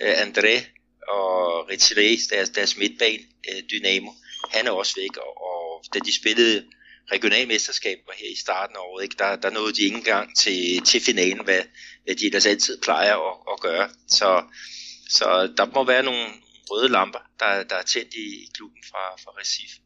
Uh, André og Ritzilé, deres, deres midtbane, uh, Dynamo, han er også væk, og, og da de spillede regionalmesterskabet var her i starten af året, ikke? Der, der nåede de ikke engang til, til finalen, hvad, hvad de ellers altid plejer at, at gøre. Så, så der må være nogle røde lamper, der, der er tændt i, klubben fra, fra Recife.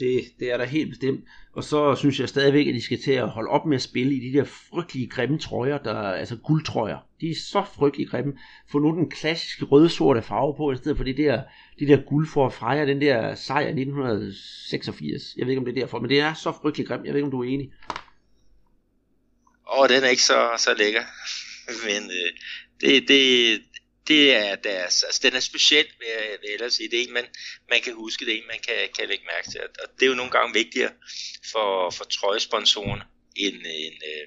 Det, det er der helt bestemt. Og så synes jeg stadigvæk, at de skal til at holde op med at spille i de der frygtelige grimme trøjer, der, altså guldtrøjer. De er så frygteligt grimme. Få nu den klassiske røde-sorte farve på, i stedet for det der, det der guld for at fejre den der sejr 1986. Jeg ved ikke, om det er derfor, men det er så frygteligt grimt. Jeg ved ikke, om du er enig. Åh, den er ikke så, så lækker. <laughs> men øh, det, det, det er deres, altså den er speciel, vil jeg, vil jeg ellers sige. Det er en, man, man kan huske, det er en, man kan, kan lægge mærke til. Og det er jo nogle gange vigtigere for, for trøjesponsoren, end, end, øh,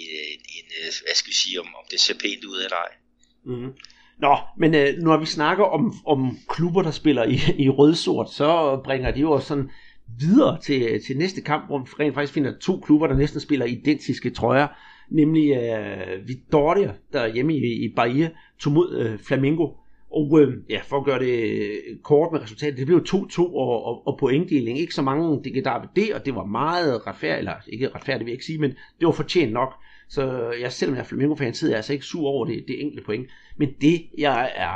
end, end, øh, hvad skal vi sige, om, om det ser pænt ud eller ej. Mm. Nå, men øh, når vi snakker om, om klubber, der spiller i, i rødsort, så bringer de jo også sådan videre til, til næste kamp, hvor vi rent faktisk finder to klubber, der næsten spiller identiske trøjer nemlig øh, Vittoria, der er hjemme i, i Bahia, tog mod øh, Flamengo. Og øh, ja, for at gøre det øh, kort med resultatet, det blev 2-2 og, og, og pointdeling. Ikke så mange det der det, og det var meget retfærdigt, eller ikke retfærdigt vil jeg ikke sige, men det var fortjent nok. Så jeg, selvom jeg er Flamengo-fan, sidder jeg altså ikke sur over det, det enkelte point. Men det, jeg er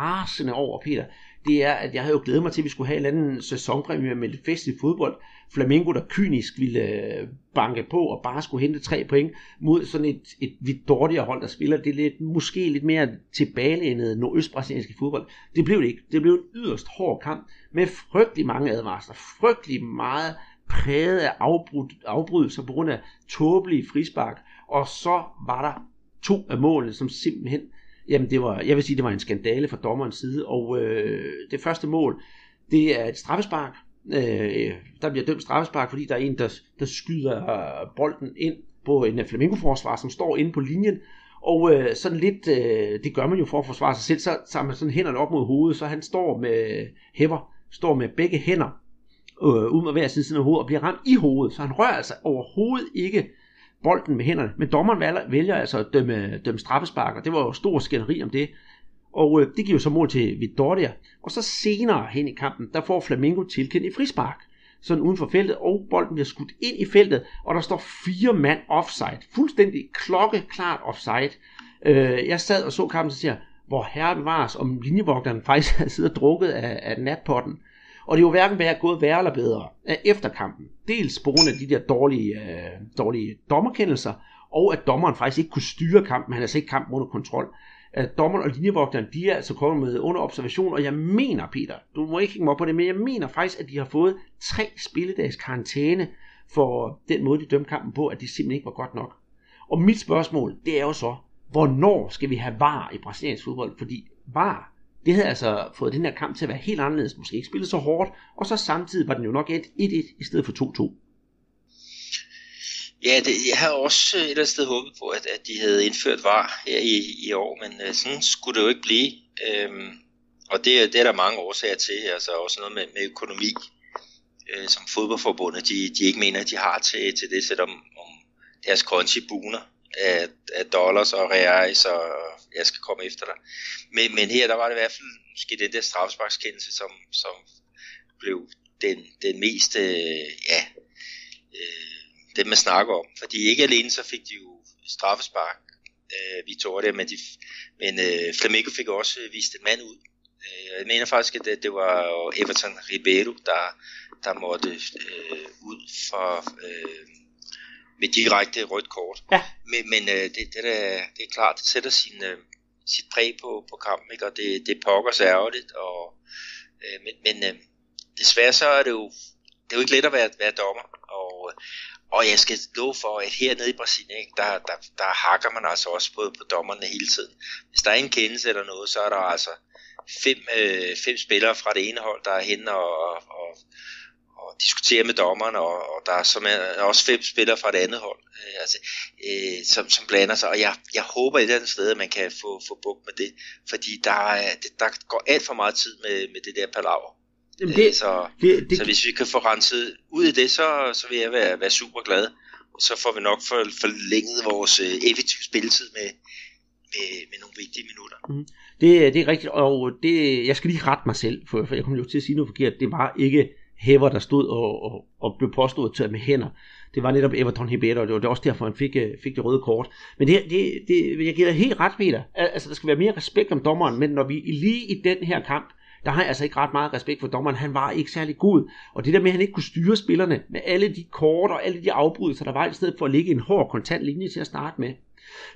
rasende over, Peter, det er, at jeg havde jo glædet mig til, at vi skulle have en eller anden sæsonpremiere med lidt fest i fodbold. Flamingo, der kynisk ville øh, banke på og bare skulle hente tre point mod sådan et, et Vittoria hold, der spiller det lidt, måske lidt mere tilbagelænede nordøstbrasilianske fodbold. Det blev det ikke. Det blev en yderst hård kamp med frygtelig mange advarsler, frygtelig meget præget af afbrud, afbrydelser på grund af tåbelige frispark, og så var der to af målene, som simpelthen Jamen det var, jeg vil sige, det var en skandale fra dommerens side, og øh, det første mål, det er et straffespark. Øh, der bliver dømt straffespark, fordi der er en, der, der skyder bolden ind på en øh, flamingoforsvar, som står inde på linjen, og øh, sådan lidt, øh, det gør man jo for at forsvare sig selv, så tager man sådan hænderne op mod hovedet, så han står med hæver, står med begge hænder, øh, ud med hver side af hovedet, og bliver ramt i hovedet, så han rører sig overhovedet ikke bolden med hænderne. Men dommeren vælger, altså at dømme, dømme straffespark, og det var jo stor skænderi om det. Og øh, det giver så mål til Vittoria. Og så senere hen i kampen, der får Flamingo tilkendt i frispark sådan uden for feltet, og bolden bliver skudt ind i feltet, og der står fire mand offside. Fuldstændig klokkeklart offside. Øh, jeg sad og så kampen, og siger, hvor herren var om linjevogteren <laughs> faktisk havde siddet og drukket af, af natpotten. Og det er jo hverken været gået værre eller bedre øh, efter kampen. Dels på grund af de der dårlige, øh, dårlige dommerkendelser, og at dommeren faktisk ikke kunne styre kampen. Han havde slet ikke kampen under kontrol. At dommeren og linjevogteren, de er altså kommet med under observation, og jeg mener, Peter, du må ikke hænge mig op på det, men jeg mener faktisk, at de har fået tre spilledags karantæne for den måde, de dømte kampen på, at det simpelthen ikke var godt nok. Og mit spørgsmål, det er jo så, hvornår skal vi have VAR i brasiliansk fodbold? Fordi VAR, det havde altså fået den her kamp til at være helt anderledes, måske ikke spillet så hårdt, og så samtidig var den jo nok 1-1 i stedet for 2-2. Ja, det, jeg havde også et eller andet sted håbet på, at, at de havde indført VAR her i, i år, men uh, sådan skulle det jo ikke blive. Øhm, og det, det er der mange årsager til, altså også noget med, med økonomi, øh, som fodboldforbundet, de, de ikke mener, at de har til, til det, selvom om deres konti buner af, af dollars og reais, og jeg skal komme efter dig. Men, men her, der var det i hvert fald måske den der straffesparkskendelse, som, som blev den, den mest, øh, ja, øh, det man snakker om. Fordi ikke alene så fik de jo straffespark, øh, det, men, de, men øh, Flamengo fik også øh, vist en mand ud. Øh, jeg mener faktisk, at det, det var Everton Ribeiro, der, der måtte øh, ud for øh, med direkte rødt kort. Ja. Men, men øh, det, det, der, det er klart, det sætter sin, øh, sit præg på, på kampen, ikke? og det, det pokker sig ærgerligt. Og, øh, men men øh, desværre så er det jo det er jo ikke let at være, være dommer, og, og jeg skal love for, at hernede i Brasilien, ikke, der, der, der hakker man altså også på, på dommerne hele tiden. Hvis der er en kendelse eller noget, så er der altså fem, øh, fem spillere fra det ene hold, der er henne og, og, og diskuterer med dommeren, og, og der er, som er også fem spillere fra det andet hold, øh, altså, øh, som, som blander sig. Og jeg, jeg håber et eller andet sted, at man kan få, få bukt med det, fordi der, er, der går alt for meget tid med, med det der palaver. Jamen det, så, det, det, så hvis vi kan få renset ud i det, så, så vil jeg være, være super glad. Og så får vi nok for, forlænget vores øh, effektive spilletid med, med, med nogle vigtige minutter. Mm. Det, det er rigtigt, og det, jeg skal lige rette mig selv, for, for jeg kom jo til at sige noget forkert. Det var ikke Hæver, der stod og, og, og blev påstået til med hænder. Det var netop Everton Ribeiro, og det var også derfor, han fik, øh, fik det røde kort. Men det, det, det, jeg giver helt ret, Peter. Altså, der skal være mere respekt om dommeren, men når vi lige i den her kamp der har jeg altså ikke ret meget respekt for dommeren. Han var ikke særlig god. Og det der med, at han ikke kunne styre spillerne med alle de kort og alle de afbrydelser, der var i stedet for at ligge en hård kontant linje til at starte med.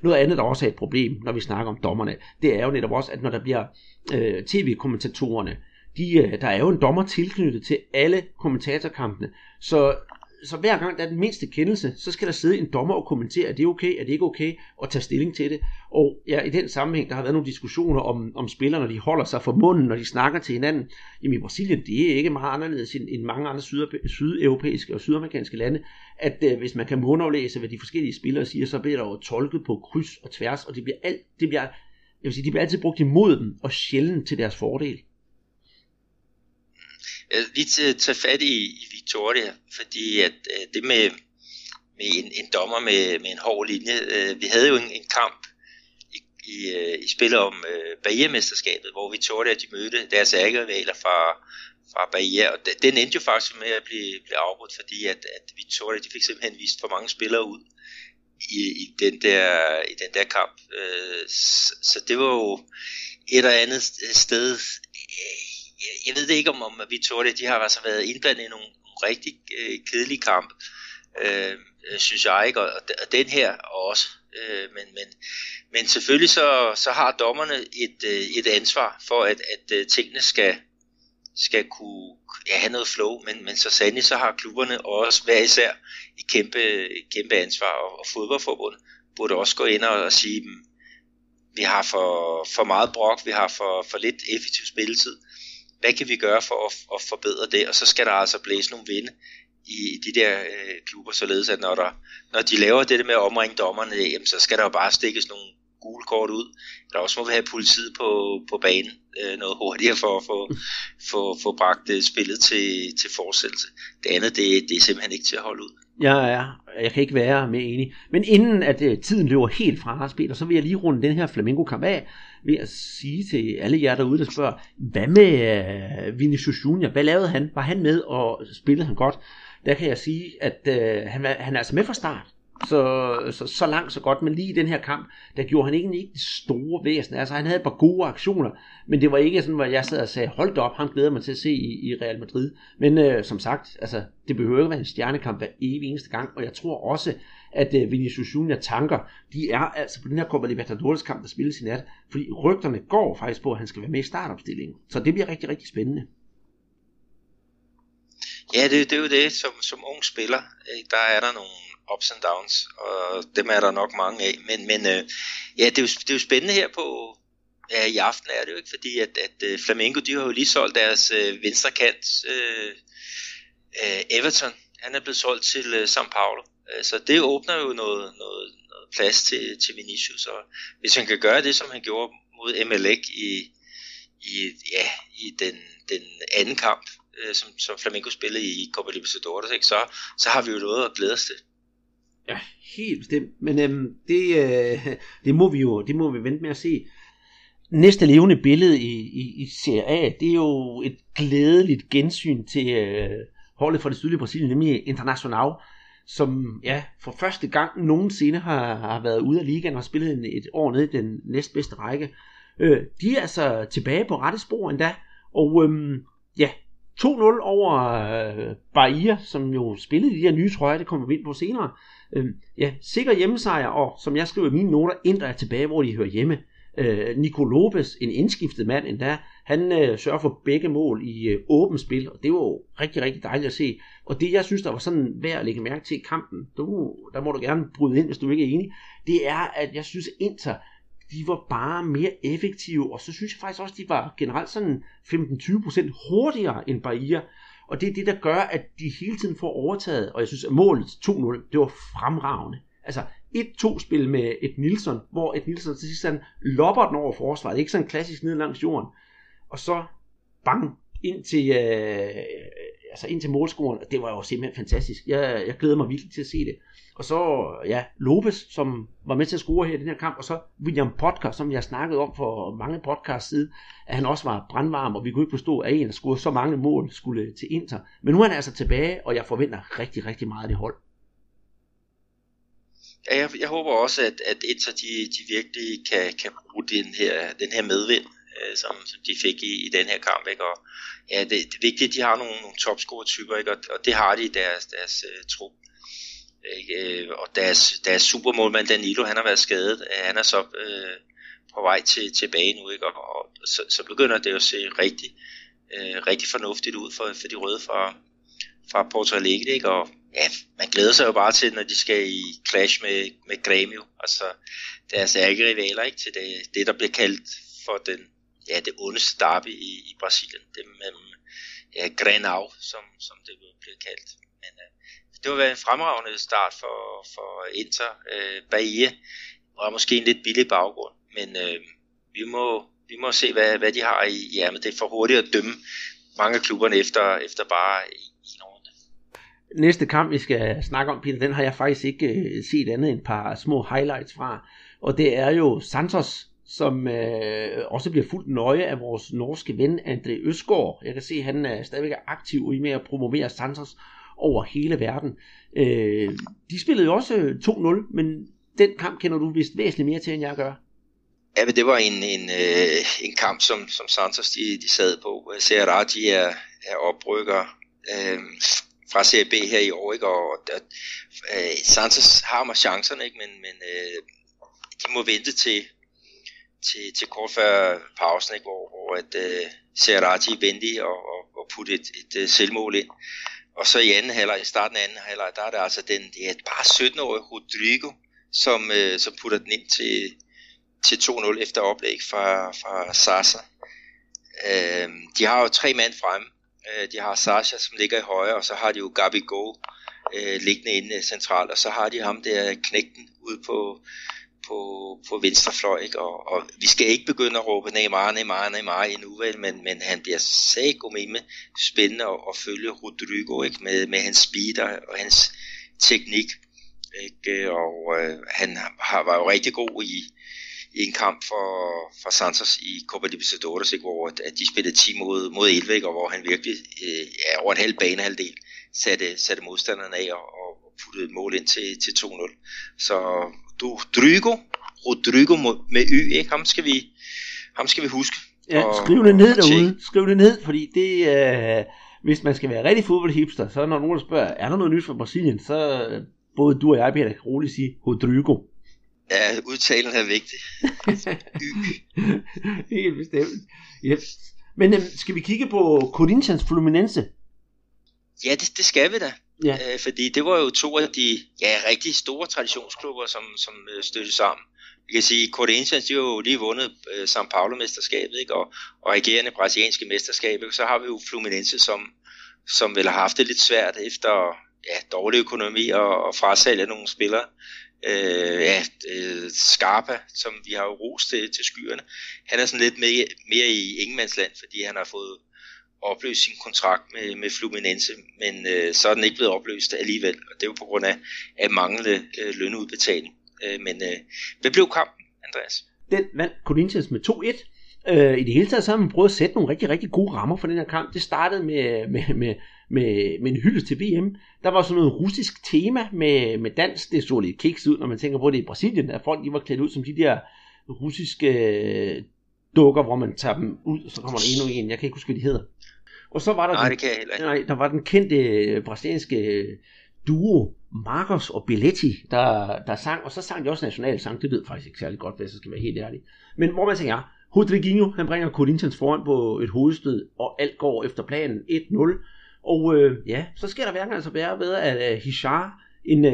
Noget andet, der også er et problem, når vi snakker om dommerne, det er jo netop også, at når der bliver øh, tv-kommentatorerne, de, øh, der er jo en dommer tilknyttet til alle kommentatorkampene. Så så hver gang der er den mindste kendelse, så skal der sidde en dommer og kommentere, er det okay, er det ikke okay, og tage stilling til det. Og ja, i den sammenhæng, der har været nogle diskussioner om, om spillere, når de holder sig for munden, når de snakker til hinanden. Jamen i Brasilien, det er ikke meget anderledes end, end mange andre syd, sydeuropæiske og sydamerikanske lande, at øh, hvis man kan mundaflæse, hvad de forskellige spillere siger, så bliver der jo tolket på kryds og tværs, og det bliver, alt, det bliver, jeg vil sige, de bliver altid brugt imod dem, og sjældent til deres fordel. Jeg til at tage fat i, i Victoria, fordi at øh, det med, med en, en dommer med, med en hård linje, øh, vi havde jo en, en kamp i, i, øh, i spillet om øh, Bahia-mesterskabet, hvor Victoria de mødte deres ærgerivaler fra, fra Bahia, og den endte jo faktisk med at blive, blive afbrudt, fordi at, at Victoria de fik simpelthen vist for mange spillere ud i, i, den, der, i den der kamp. Øh, så, så det var jo et eller andet sted jeg ved det ikke om, om Victoria, de har altså været indblandet i nogle, nogle rigtig øh, kedelige kampe, øh, synes jeg ikke, og, og den her også. Øh, men, men, men selvfølgelig så, så har dommerne et, øh, et ansvar for, at, at øh, tingene skal, skal kunne ja, have noget flow, men, men så sandelig så har klubberne også hver især et kæmpe, kæmpe ansvar, og, og fodboldforbundet burde også gå ind og, og sige, mm, vi har for, for meget brok, vi har for, for lidt effektiv spilletid, hvad kan vi gøre for at, at forbedre det, og så skal der altså blæse nogle vinde i de der øh, klubber, således at når, der, når de laver det med at omringe dommerne, jamen, så skal der jo bare stikkes nogle gule kort ud. Der også må vi have politiet på, på banen øh, noget hurtigere for at få, få, få bragt øh, spillet til, til fortsættelse. Det andet, det, det er simpelthen ikke til at holde ud. Jeg ja, jeg kan ikke være mere enig. Men inden at øh, tiden løber helt fra os, Peter, så vil jeg lige runde den her Flamingo-kamp af ved at sige til alle jer derude, der spørger, hvad med øh, Vinicius Junior? Hvad lavede han? Var han med, og spillede han godt? Der kan jeg sige, at øh, han, han er altså med fra start. Så, så, så langt, så godt. Men lige i den her kamp, der gjorde han ikke, ikke det store væsen. Altså, han havde et par gode aktioner, men det var ikke sådan, hvor jeg sad og sagde, hold op, ham glæder mig til at se i, i Real Madrid. Men øh, som sagt, altså, det behøver ikke være en stjernekamp hver evig eneste gang, og jeg tror også, at øh, Vinicius Junior tanker, de er altså på den her Copa Libertadores kamp, der spilles i nat, fordi rygterne går faktisk på, at han skal være med i startopstillingen. Så det bliver rigtig, rigtig spændende. Ja, det, det er jo det, som, som ung spiller, der er der nogle ups and downs, og dem er der nok mange af. Men, men øh, ja, det er, jo, det er jo spændende her på, ja, i aften er det jo ikke, fordi at, at uh, Flamengo, de har jo lige solgt deres øh, venstre kant, øh, øh, Everton, han er blevet solgt til øh, São Paulo. Øh, så det åbner jo noget, noget, noget plads til, til Vinicius, og hvis han kan gøre det, som han gjorde mod MLK i, i, ja, i den, den anden kamp, øh, som, som Flamengo spillede i Copa Libertadores, ikke? Så, så har vi jo noget at glæde os til. Ja, helt bestemt. Men øhm, det, øh, <laughs> det, må vi jo det må vi vente med at se. Næste levende billede i, i, i Serie A, det er jo et glædeligt gensyn til øh, holdet fra det sydlige Brasilien, nemlig Internacional, som ja, for første gang nogensinde har, har været ude af ligaen og spillet en, et år nede i den næstbedste række. Øh, de er altså tilbage på rette spor endda, og øhm, ja, 2-0 over øh, Bahia, som jo spillede de her nye trøjer, det kommer vi ind på senere. Øh, ja, sikker hjemmesejr, og som jeg skriver i mine noter, Indre er tilbage, hvor de hører hjemme. Øh, Nico Lopez, en indskiftet mand endda, han øh, sørger for begge mål i øh, åbent spil, og det var jo rigtig, rigtig dejligt at se. Og det, jeg synes, der var sådan værd at lægge mærke til i kampen, du, der må du gerne bryde ind, hvis du ikke er enig, det er, at jeg synes, Inter, de var bare mere effektive, og så synes jeg faktisk også, de var generelt sådan 15-20% hurtigere end Bahia. Og det er det, der gør, at de hele tiden får overtaget, og jeg synes, at målet 2-0, det var fremragende. Altså 1-2 spil med et Nilsson, hvor et Nilsson til sidst han lopper den over forsvaret. Ikke sådan klassisk ned langs jorden. Og så bang, ind til, øh, altså ind til målscoren. Det var jo simpelthen fantastisk. Jeg, jeg glæder mig virkelig til at se det. Og så, ja, Lopez, som var med til at score her i den her kamp, og så William Potker, som jeg snakkede om for mange podcasts siden, at han også var brandvarm, og vi kunne ikke forstå, at en, der scorede så mange mål, skulle til Inter. Men nu er han altså tilbage, og jeg forventer rigtig, rigtig meget af det hold. Ja, jeg, jeg håber også, at, at Inter de, de virkelig kan, kan bruge den her, den her medvind, øh, som, som de fik i, i den her kamp. Ikke? Og, ja, det, det er vigtigt, at de har nogle, nogle topscore-typer, ikke? Og, og det har de i deres, deres øh, trup. Ikke? Øh, og deres, deres supermålmand Danilo, han har været skadet. Han er så øh, på vej til, tilbage nu, ikke? Og, og så, så begynder det jo at se rigtig, øh, rigtig fornuftigt ud for, for de røde fra, fra Porto Alegre, ikke? Og ja, man glæder sig jo bare til, når de skal i clash med, med Grêmio, altså deres ærgerivaler, ikke? Til det, det, der bliver kaldt for den, ja, det onde stappe i, i Brasilien, det med øhm, ja, Grenau, som, som det bliver kaldt. Men øh, det var en fremragende start for, for Inter. Øh, Bahia var måske en lidt billig baggrund, men øh, vi, må, vi må se, hvad, hvad de har i, i ærmet. Det er for hurtigt at dømme mange af klubberne efter, efter bare en runde. Næste kamp, vi skal snakke om, Peter, den har jeg faktisk ikke øh, set andet end et par små highlights fra. Og det er jo Santos, som øh, også bliver fuldt nøje af vores norske ven, André Øsgaard. Jeg kan se, at han er stadigvæk aktiv i med at promovere Santos over hele verden. Øh, de spillede jo også 2-0, men den kamp kender du vist væsentligt mere til, end jeg gør. Ja, men det var en, en, øh, en kamp, som, som Santos de, de sad på. Serra, de er, er oprykker øh, fra CB her i år, ikke? og øh, Santos har mig chancerne, ikke? men, men øh, de må vente til, til, til kort før pausen, ikke? hvor, hvor at, øh, Serrati vendte og, og, og putte et, et, et selvmål ind. Og så i anden halvleg, i starten af anden halvleg, der er det altså den, det er bare 17-årige Rodrigo, som, øh, som putter den ind til, til 2-0 efter oplæg fra, fra Sasa. Øh, de har jo tre mand fremme. Øh, de har Sasha, som ligger i højre, og så har de jo Gabi Go øh, liggende inde centralt, og så har de ham der knægten ude på, på, på venstrefløj, ikke? Og, og vi skal ikke begynde at råbe Neymar, Neymar, Neymar endnu, vel? Men, men han bliver med spændende at, at følge Rodrigo ikke? Med, med hans speed og, og hans teknik. Ikke? Og øh, han har, var jo rigtig god i, i en kamp for, for Santos i Copa Libertadores, ikke? hvor at de spillede 10 mod, mod 11, ikke? og hvor han virkelig øh, ja, over en halv banehalvdel satte, satte modstanderne af og, og puttede et mål ind til, til 2-0. Så Rodrigo, Rodrigo med Y, ikke? Ham, skal vi, ham skal vi huske. Ja, skriv det ned derude. Skriv det ned, fordi det, øh, hvis man skal være rigtig fodboldhipster, så når nogen spørger, er der noget nyt fra Brasilien, så øh, både du og jeg, Peter, kan roligt sige Rodrigo. Ja, udtalen er vigtig. <laughs> Helt bestemt. Yes. Men øhm, skal vi kigge på Corinthians Fluminense? Ja, det, det skal vi da. Ja. Øh, fordi det var jo to af de ja, rigtig store traditionsklubber, som, som øh, støttede sammen. Vi kan sige, Corinthians de har jo lige vundet øh, São Paulo-mesterskabet, ikke? Og, og regerende brasilianske mesterskab. Så har vi jo Fluminense, som, som vel har haft det lidt svært efter ja, dårlig økonomi og, og frasalg af nogle spillere øh, ja, øh, Scarpa, som vi har jo rost til, til skyerne. Han er sådan lidt mere, mere i ingenmandsland, fordi han har fået opløse sin kontrakt med, med Fluminense, men øh, så er den ikke blevet opløst alligevel, og det er jo på grund af, af manglende øh, lønudbetaling. Øh, men øh, hvad blev kampen, Andreas? Den vandt Corinthians med 2-1. Øh, I det hele taget så har man prøvet at sætte nogle rigtig, rigtig gode rammer for den her kamp. Det startede med, med, med, med, med en hyldest til VM. Der var sådan noget russisk tema med, med dans. Det så lidt kiks ud, når man tænker på det i Brasilien, at folk de var klædt ud som de der russiske øh, dukker, hvor man tager dem ud, og så kommer der endnu en. Jeg kan ikke huske, hvad de hedder. Og så var der, nej, den, det kan jeg heller ikke. Nej, der var den kendte øh, brasilianske duo Marcos og Belletti, der, der sang, og så sang de også nationalsang. Det jeg faktisk ikke særlig godt, hvis jeg skal være helt ærlig. Men hvor man tænker, Rodriguinho, han bringer Corinthians foran på et hovedstød, og alt går efter planen 1-0. Og øh, ja, så sker der hverken altså være ved, at uh, Hishar, en, uh,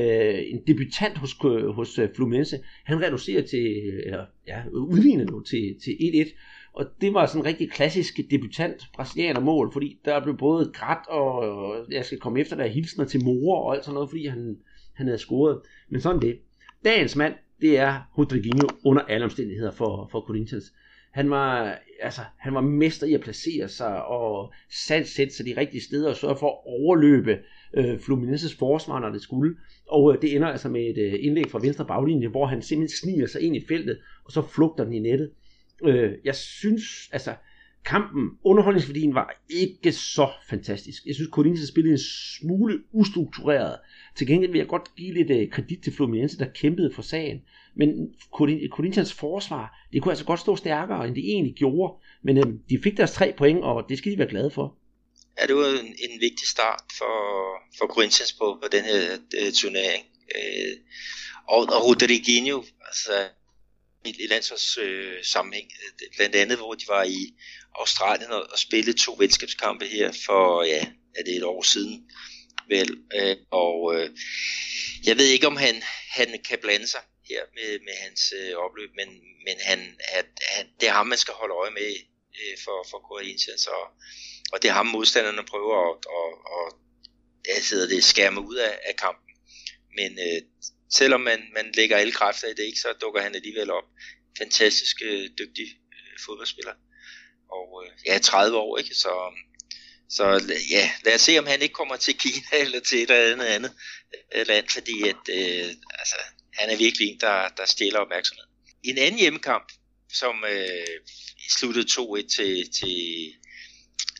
en debutant hos, hos Fluminense, han reducerer til, eller ja, udligner nu til, til 1-1. Og det var sådan en rigtig klassisk debutant brasilianer mål, fordi der blev både grædt og, og jeg skal komme efter der hilsner til mor og alt sådan noget, fordi han, han havde scoret. Men sådan det. Dagens mand, det er Rodriguinho under alle omstændigheder for, for Corinthians. Han var, altså, han var mester i at placere sig og sætte sig de rigtige steder og sørge for at overløbe øh, Fluminenses forsvar, når det skulle. Og øh, det ender altså med et øh, indlæg fra venstre baglinje, hvor han simpelthen sniger sig ind i feltet, og så flugter den i nettet. Øh, jeg synes, altså, kampen, underholdningsværdien var ikke så fantastisk. Jeg synes, Corinthians spillede en smule ustruktureret. Til gengæld vil jeg godt give lidt uh, kredit til Fluminense, der kæmpede for sagen. Men Corinthians forsvar, det kunne altså godt stå stærkere, end det egentlig gjorde. Men øh, de fik deres tre point, og det skal de være glade for. Ja, det var en, en vigtig start for, for Corinthians på, på den her uh, turnering. Uh, og, og Rodriguinho, altså i, i landsholds øh, sammenhæng, blandt andet hvor de var i Australien og, og spillede to venskabskampe her for, ja, er det et år siden, vel, øh, og øh, jeg ved ikke om han, han kan blande sig her med, med hans øh, opløb, men, men han, at, han, det er ham, man skal holde øje med øh, for, for til og, og det er ham modstanderne prøver at, at, at, at at, det, skærme ud af, af kampen. Men øh, selvom man, man lægger alle kræfter i det, ikke, så dukker han alligevel op. Fantastisk øh, dygtig øh, fodboldspiller. Og øh, ja, 30 år, ikke? Så, så ja, lad os se, om han ikke kommer til Kina <laughs> eller til et eller andet andet øh, land, fordi at, øh, altså, han er virkelig en, der, der stjæler opmærksomhed. En anden hjemmekamp, som øh, sluttede 2-1 til, til,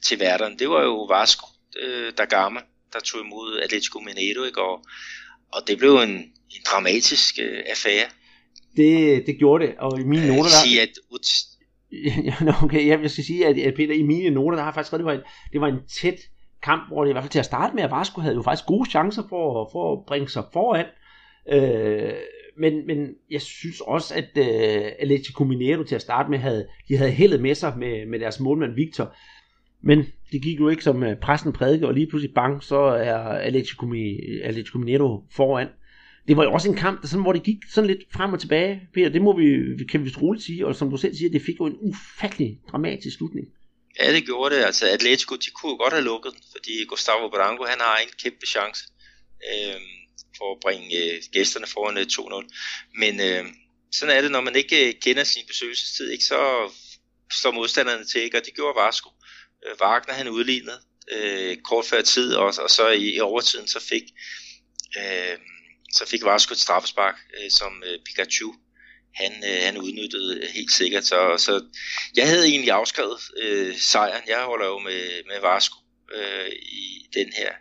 til værteren, det var jo Vasco øh, da Gama, der tog imod Atletico Mineiro, ikke? Og, og det blev en, en dramatisk øh, affære. Det, det gjorde det, og i mine noter der... Sige, at <laughs> ja, okay, jeg skal sige, at, at Peter, i mine noter, der har faktisk skrevet, det var en, det var en tæt kamp, hvor det i hvert fald til at starte med, at Vasco havde jo faktisk gode chancer for, for at bringe sig foran. Øh, men, men jeg synes også, at uh, Atletico Mineiro til at starte med, havde, de havde heldet med sig med, med deres målmand Victor. Men det gik jo ikke som uh, pressen prædike, og lige pludselig bang, så er Atletico, Atletico Mineiro foran det var jo også en kamp, der sådan, hvor det gik sådan lidt frem og tilbage, Peter, det må vi, kan vi roligt sige, og som du selv siger, det fik jo en ufattelig dramatisk slutning. Ja, det gjorde det. Altså Atletico, de kunne godt have lukket den, fordi Gustavo Branco, han har en kæmpe chance øh, for at bringe øh, gæsterne foran øh, 2-0. Men øh, sådan er det, når man ikke øh, kender sin besøgelsestid, ikke, så står modstanderne til, ikke? og det gjorde Vasco. Øh, Wagner, han udlignede øh, kort før tid, og, og så i, i overtiden, så fik Øh, så fik Vasco et straffespark, øh, som øh, Pikachu han, øh, han udnyttede øh, helt sikkert. Så, så jeg havde egentlig afskrevet øh, sejren. Jeg holder jo med, med Vasco øh, i den her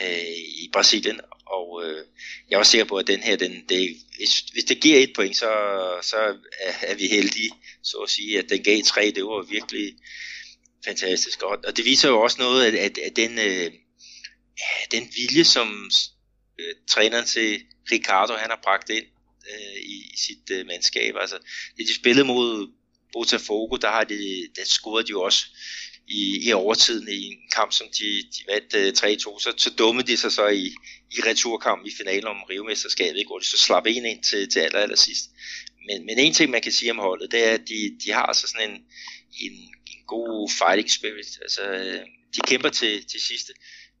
øh, i Brasilien, og øh, jeg var sikker på, at den her, den, det, hvis, hvis det giver et point, så, så er, er vi heldige, så at sige, at den gav tre, det var virkelig fantastisk. godt. og det viser jo også noget, at, at, at den, øh, den vilje, som øh, træneren til Ricardo, han har bragt ind øh, i, i sit øh, mandskab. Altså, det de spillede mod Botafogo, der har de, der scorede de jo også i, i overtiden i en kamp, som de, de vandt øh, 3-2. Så, så dummede de sig så i, i returkamp i finalen om rivemesterskabet, hvor de så slap en ind til, til aller, aller sidst. Men, men en ting, man kan sige om holdet, det er, at de, de har altså sådan en, en, en god fighting spirit. Altså, øh, de kæmper til, til sidste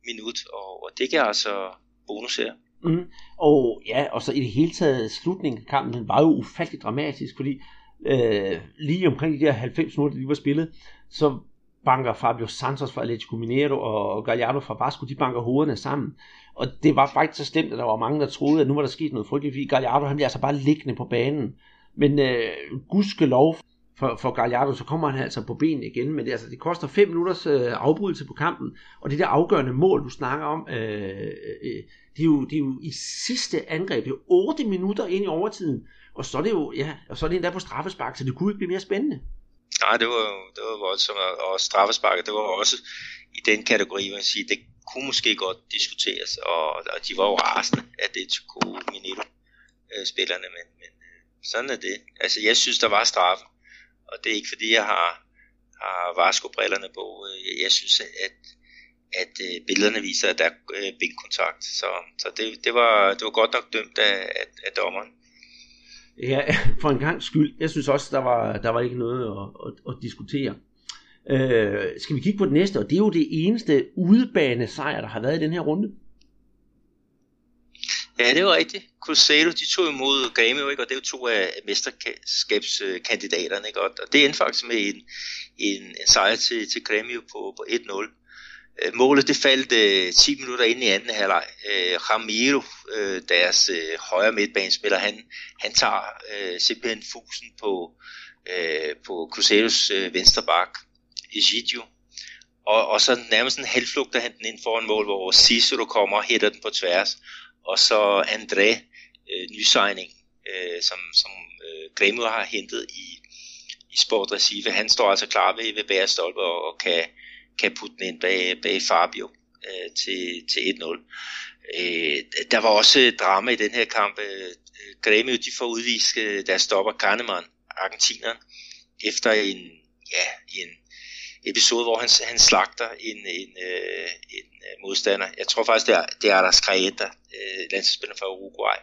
minut, og, og det kan altså bonus her. Mm. Og ja, og så i det hele taget, slutningen af kampen, den var jo ufattelig dramatisk, fordi øh, lige omkring de der 90 minutter, de var spillet, så banker Fabio Santos fra Atletico Mineiro og Gallardo fra Vasco, de banker hovederne sammen. Og det var faktisk så slemt, at der var mange, der troede, at nu var der sket noget frygteligt, fordi Gallardo han bliver altså bare liggende på banen. Men øh, gudskelov for, for Gallardo, så kommer han altså på benene igen, men det, altså, det koster 5 minutters øh, afbrydelse på kampen, og det der afgørende mål, du snakker om, øh, øh, øh det, er jo, det er jo i sidste angreb, det er jo 8 minutter ind i overtiden, og så er det jo, ja, og så er det endda på straffespark, så det kunne ikke blive mere spændende. Nej, det var, det var voldsomt, og straffesparket, det var også i den kategori, man siger, det kunne måske godt diskuteres, og, og de var jo rasende, at det kunne Minito øh, spillerne, men, men øh, sådan er det. Altså, jeg synes, der var straffe, og det er ikke fordi, jeg har, har varskobrillerne på. Jeg synes, at, at øh, billederne viser, at der er øh, benkontakt. Så, så det, det, var, det var godt nok dømt af, af, af dommeren. Ja, <laughs> for en gang skyld. Jeg synes også, der var, der var ikke noget at, at, at diskutere. Øh, skal vi kigge på det næste? Og det er jo det eneste udebane sejr, der har været i den her runde. Ja, det var rigtigt. Cruzeiro, de tog imod Grêmio, ikke? og det er jo to af mesterskabskandidaterne. Ikke? Og det endte faktisk med en, en, en sejr til, til Grêmio på, på 1-0. Øh, målet det faldt øh, 10 minutter ind i anden halvleg. Øh, Ramiro, øh, deres øh, højre midtbanespiller, han, han tager øh, simpelthen fusen på, øh, på Cruzeiros øh, venstre bak, Egidio. Og, og så nærmest en halvflugter han den ind foran mål, hvor Cicero kommer og hætter den på tværs og så André øh, Nysigning, øh, som, som øh, Grêmio har hentet i, i Sport Recife. Han står altså klar ved, ved bærestolpe og, og kan, kan putte den ind bag, bag Fabio øh, til, til 1-0. Øh, der var også drama i den her kamp. Øh, Grêmio de får udvist øh, deres stopper Kahneman, argentineren, efter en, ja, en episode, hvor han, han slagter en, en, øh, en øh, modstander. Jeg tror faktisk, det er, det er der Skreta, øh, landsspiller fra Uruguay.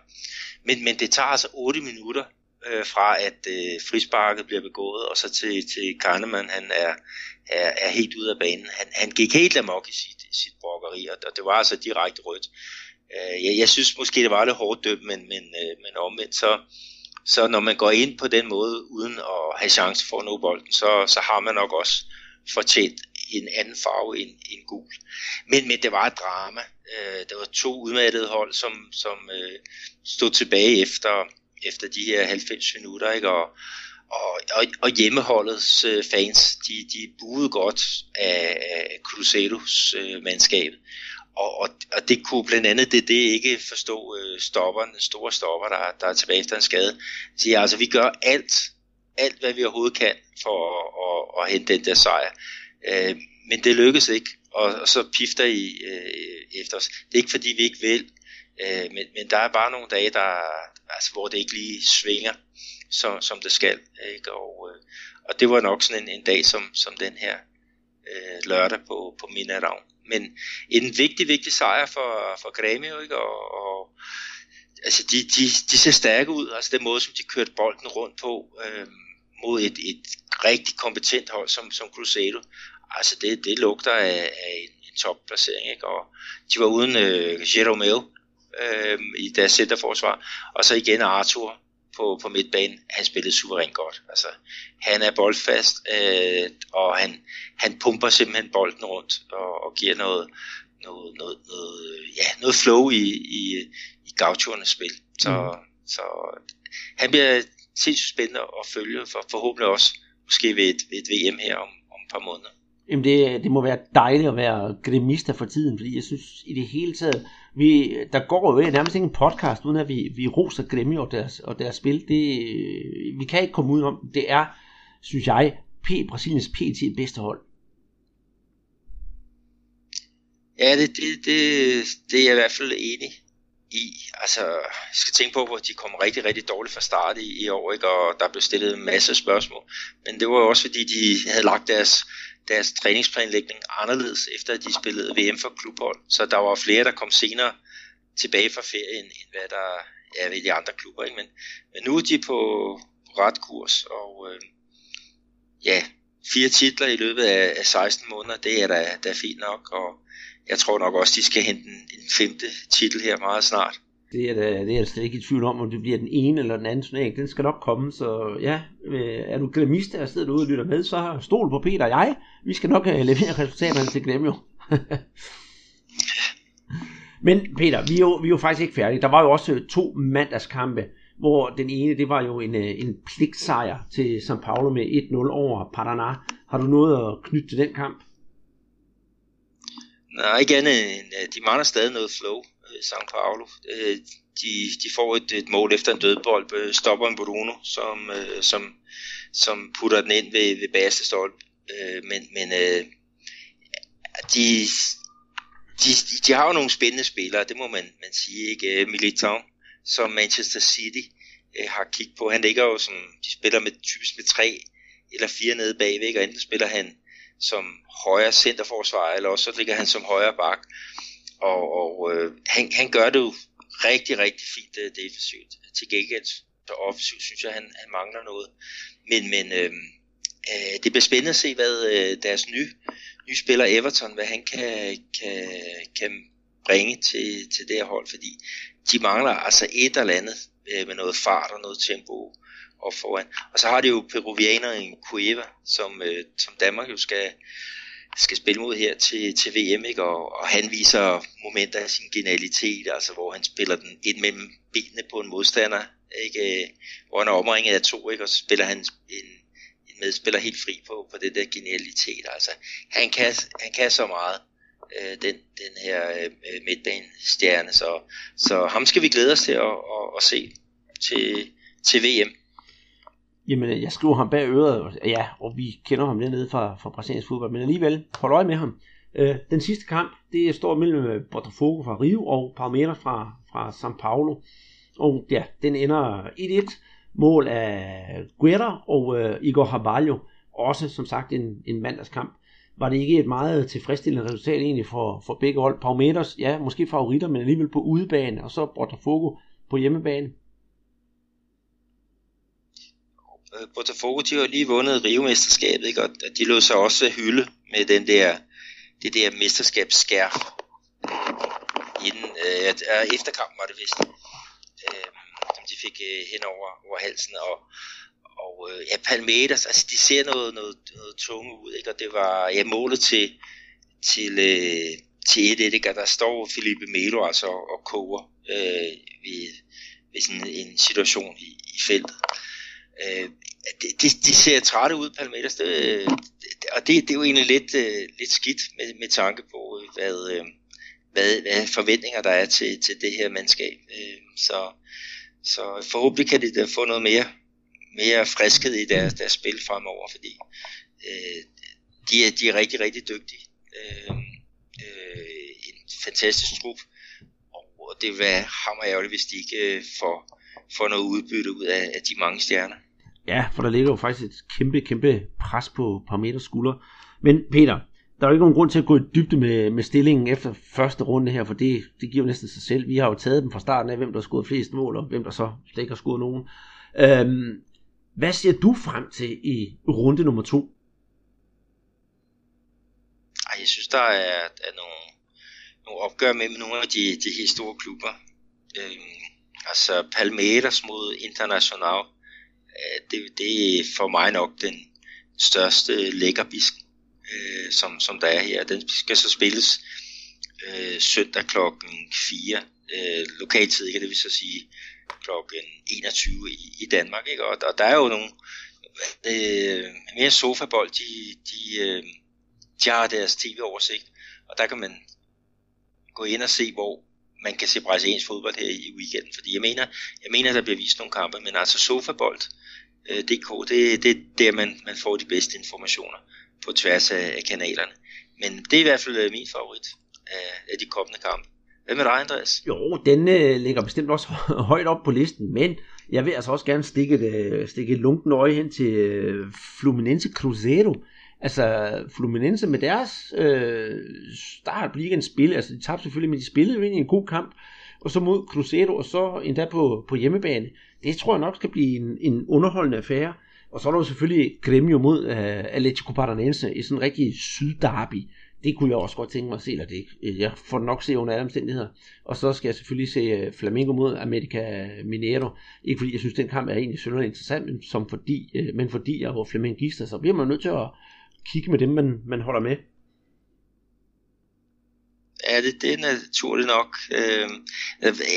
Men, men det tager altså 8 minutter øh, fra, at øh, frisparket bliver begået, og så til, til Kahneman, han er, er, er helt ude af banen. Han, han gik helt amok i sit, sit brokkeri, og, og det var altså direkte rødt. Øh, jeg, jeg synes måske, det var lidt hårdt dømt, men, men, øh, men omvendt, så, så når man går ind på den måde, uden at have chance for at nå bolden, så, så har man nok også fortjent en anden farve end, end gul. Men, men det var et drama. Øh, der var to udmattede hold, som, som øh, stod tilbage efter, efter de her 90 minutter, ikke? Og, og, og, og hjemmeholdets øh, fans, de, de buede godt af, af Cruzeiros øh, mandskab. Og, og, og det kunne blandt andet det, det ikke forstå øh, stopperne, store stopper, der, der er tilbage efter en skade. Så altså, vi gør alt, alt hvad vi overhovedet kan for at, at, at hente den der sejr. Øh, men det lykkedes ikke, og, og så pifter I øh, efter os. Det er ikke fordi vi ikke vil, øh, men, men der er bare nogle dage, der, altså, hvor det ikke lige svinger, som, som det skal. Ikke? Og, øh, og det var nok sådan en, en dag som, som den her øh, lørdag på, på Minaravn. Men en vigtig, vigtig sejr for, for Græmio, ikke? Og, og altså de, de, de ser stærke ud, altså den måde, som de kørte bolden rundt på, øh, mod et, et rigtig kompetent hold som, som Cruzeiro. Altså det, det lugter af, af en, en topplacering, ikke? Og de var uden øh, Jeromeo øh, i deres centerforsvar, og så igen Arthur på, på midtbanen. Han spillede suverænt godt. Altså, han er boldfast, øh, og han, han pumper simpelthen bolden rundt og, og giver noget, noget, noget, noget, ja, noget flow i, i, i gauchoernes spil. Så, mm. så han bliver sindssygt spændende at følge, for forhåbentlig også måske ved et, ved et VM her om, om et par måneder. Jamen det, det må være dejligt at være gremista for tiden, fordi jeg synes i det hele taget, vi, der går jo nærmest ikke en podcast, uden at vi, vi roser Grimmy og deres, og deres spil. Det, vi kan ikke komme ud om, det er, synes jeg, P, Brasiliens PT bedste hold. Ja, det, det, det, det er jeg i hvert fald enig i. Altså, jeg skal tænke på, hvor de kom rigtig, rigtig dårligt fra start i, i år, ikke? og der blev stillet en masse spørgsmål. Men det var jo også, fordi de havde lagt deres, deres træningsplanlægning anderledes, efter at de spillede VM for klubhold. Så der var flere, der kom senere tilbage fra ferien, end hvad der er ved de andre klubber. Ikke? Men, men nu er de på ret kurs, og øh, ja, fire titler i løbet af, af 16 måneder, det er da, da fint nok, og jeg tror nok også, de skal hente en, en femte titel her meget snart. Det er, da, det er jeg slet ikke i tvivl om, om det bliver den ene eller den anden turnering. Den skal nok komme, så ja, øh, er du glemist, der sidder derude og lytter med, så stol på Peter og jeg. Vi skal nok øh, levere resultaterne til Glem jo. <laughs> Men Peter, vi er, jo, vi er jo faktisk ikke færdige. Der var jo også øh, to mandagskampe, hvor den ene, det var jo en, en pligtsejr til São Paulo med 1-0 over Paraná. Har du noget at knytte til den kamp? Nej, ikke andet end, øh, de mangler stadig noget flow, øh, San Paolo. Øh, de, de får et, et mål efter en dødbold, stopper en Bruno, som, som, som putter den ind ved, ved bagerste stolpe. Men, men de, de, de har jo nogle spændende spillere, det må man, man sige. Ikke? Militão, som Manchester City har kigget på. Han ligger jo som, de spiller med typisk med tre eller fire nede bagved, og enten spiller han som højre centerforsvar, eller også så ligger han som højre bak. Og, og øh, han, han gør det jo rigtig, rigtig fint uh, defensivt. Til gengæld så offensivt synes jeg, han, han mangler noget. Men, men øh, øh, det bliver spændende at se, hvad øh, deres nye, nye spiller Everton, hvad han kan, kan, kan bringe til, til det her hold, fordi de mangler altså et eller andet øh, med noget fart og noget tempo og foran. Og så har de jo peruvianeren Cueva, som, øh, som Danmark jo skal, skal spille mod her til, til VM, ikke? Og, og han viser momenter af sin genialitet, altså hvor han spiller den ind mellem benene på en modstander, ikke? Øh, hvor han er omringet af to, ikke? og så spiller han en, en medspiller helt fri på, på det der genialitet. Altså, han kan, han kan så meget, øh, den, den her øh, midtbanestjerne, så, så ham skal vi glæde os til at, at, at se til, til VM. Jamen, øh, jeg skriver ham bag øret, ja, og vi kender ham dernede fra, fra brasiliansk fodbold, men alligevel, hold øje med ham. Øh, den sidste kamp, det står mellem øh, Botafogo fra Rio og Palmeiras fra, fra São Paulo. Og ja, den ender 1-1. Mål af Guerra og øh, Igor Haballo. Også som sagt en, en mandagskamp. Var det ikke et meget tilfredsstillende resultat egentlig for, for begge hold? Palmeiras, ja, måske favoritter, men alligevel på udebane, og så Botafogo på hjemmebane. Øh, Øh, Botafogo, de har lige vundet Rio-mesterskabet, ikke? og de lå sig også hylde med den der, det der mesterskabsskær inden, øh, efter kampen var det vist, øh, som de fik øh, hen over, over halsen, og, og øh, ja, Palmeiras, altså de ser noget, noget, noget tunge ud, ikke? og det var ja, målet til, til, øh, til 1 ikke? der står Felipe Melo altså og koger øh, ved, ved sådan en situation i, i feltet. Øh, de, de, ser trætte ud, Palmeiras, det, og det, det er jo egentlig lidt, øh, lidt skidt med, med tanke på, hvad, øh, hvad, hvad forventninger der er til, til det her mandskab. Øh, så, så forhåbentlig kan de da få noget mere, mere friskhed i deres, deres spil fremover, fordi øh, de, er, de er rigtig, rigtig dygtige. Øh, øh, en fantastisk trup, og det vil være hammer ærgerligt, hvis de ikke øh, får, får noget udbytte ud af, af de mange stjerner. Ja, for der ligger jo faktisk et kæmpe, kæmpe pres på Parameters skulder. Men Peter, der er jo ikke nogen grund til at gå i dybde med, med stillingen efter første runde her, for det, det giver jo næsten sig selv. Vi har jo taget dem fra starten af, hvem der har scoret flest mål, og hvem der så slet ikke har scoret nogen. Øhm, hvad ser du frem til i runde nummer to? Ej, jeg synes, der er, er nogle, nogle opgør med, med nogle af de, de helt store klubber. Øhm, altså Palmeiras mod International øh, det, det er for mig nok den største lækkerbisk, øh, som, som der er her. Den skal så spilles øh, søndag klokken 4 øh, lokaltid, kan det vil så sige klokken 21 i, i Danmark. Ikke? Og, og der er jo nogle øh, mere sofabold, de, de, øh, de har deres tv-oversigt, og der kan man gå ind og se, hvor man kan se brasiliansk fodbold her i weekenden, fordi jeg mener, jeg mener der bliver vist nogle kampe, men altså sofabold, øh, DK, det, det er der, man, man får de bedste informationer på tværs af, af kanalerne. Men det er i hvert fald øh, min favorit af, af de kommende kampe. Hvad med dig, Andreas? Jo, den øh, ligger bestemt også <laughs> højt op på listen, men jeg vil altså også gerne stikke et, øh, stikke et lunken øje hen til øh, Fluminense Cruzeiro. Altså Fluminense med deres øh, start på ligaens spil, altså de tabte selvfølgelig, men de spillede jo egentlig en god kamp, og så mod Cruzeiro, og så endda på, på hjemmebane. Det tror jeg nok skal blive en, en underholdende affære. Og så er der jo selvfølgelig Gremio mod øh, Atletico Paranaense i sådan en rigtig syddarby det kunne jeg også godt tænke mig at se, eller det Jeg får nok se under alle omstændigheder. Og så skal jeg selvfølgelig se øh, Flamengo mod America Mineiro. Ikke fordi jeg synes, den kamp er egentlig synderligt interessant, men, som fordi, øh, men fordi jeg er flamengister, så bliver man nødt til at kigge med dem, man, man holder med. Ja, det, det er naturligt nok. Øh,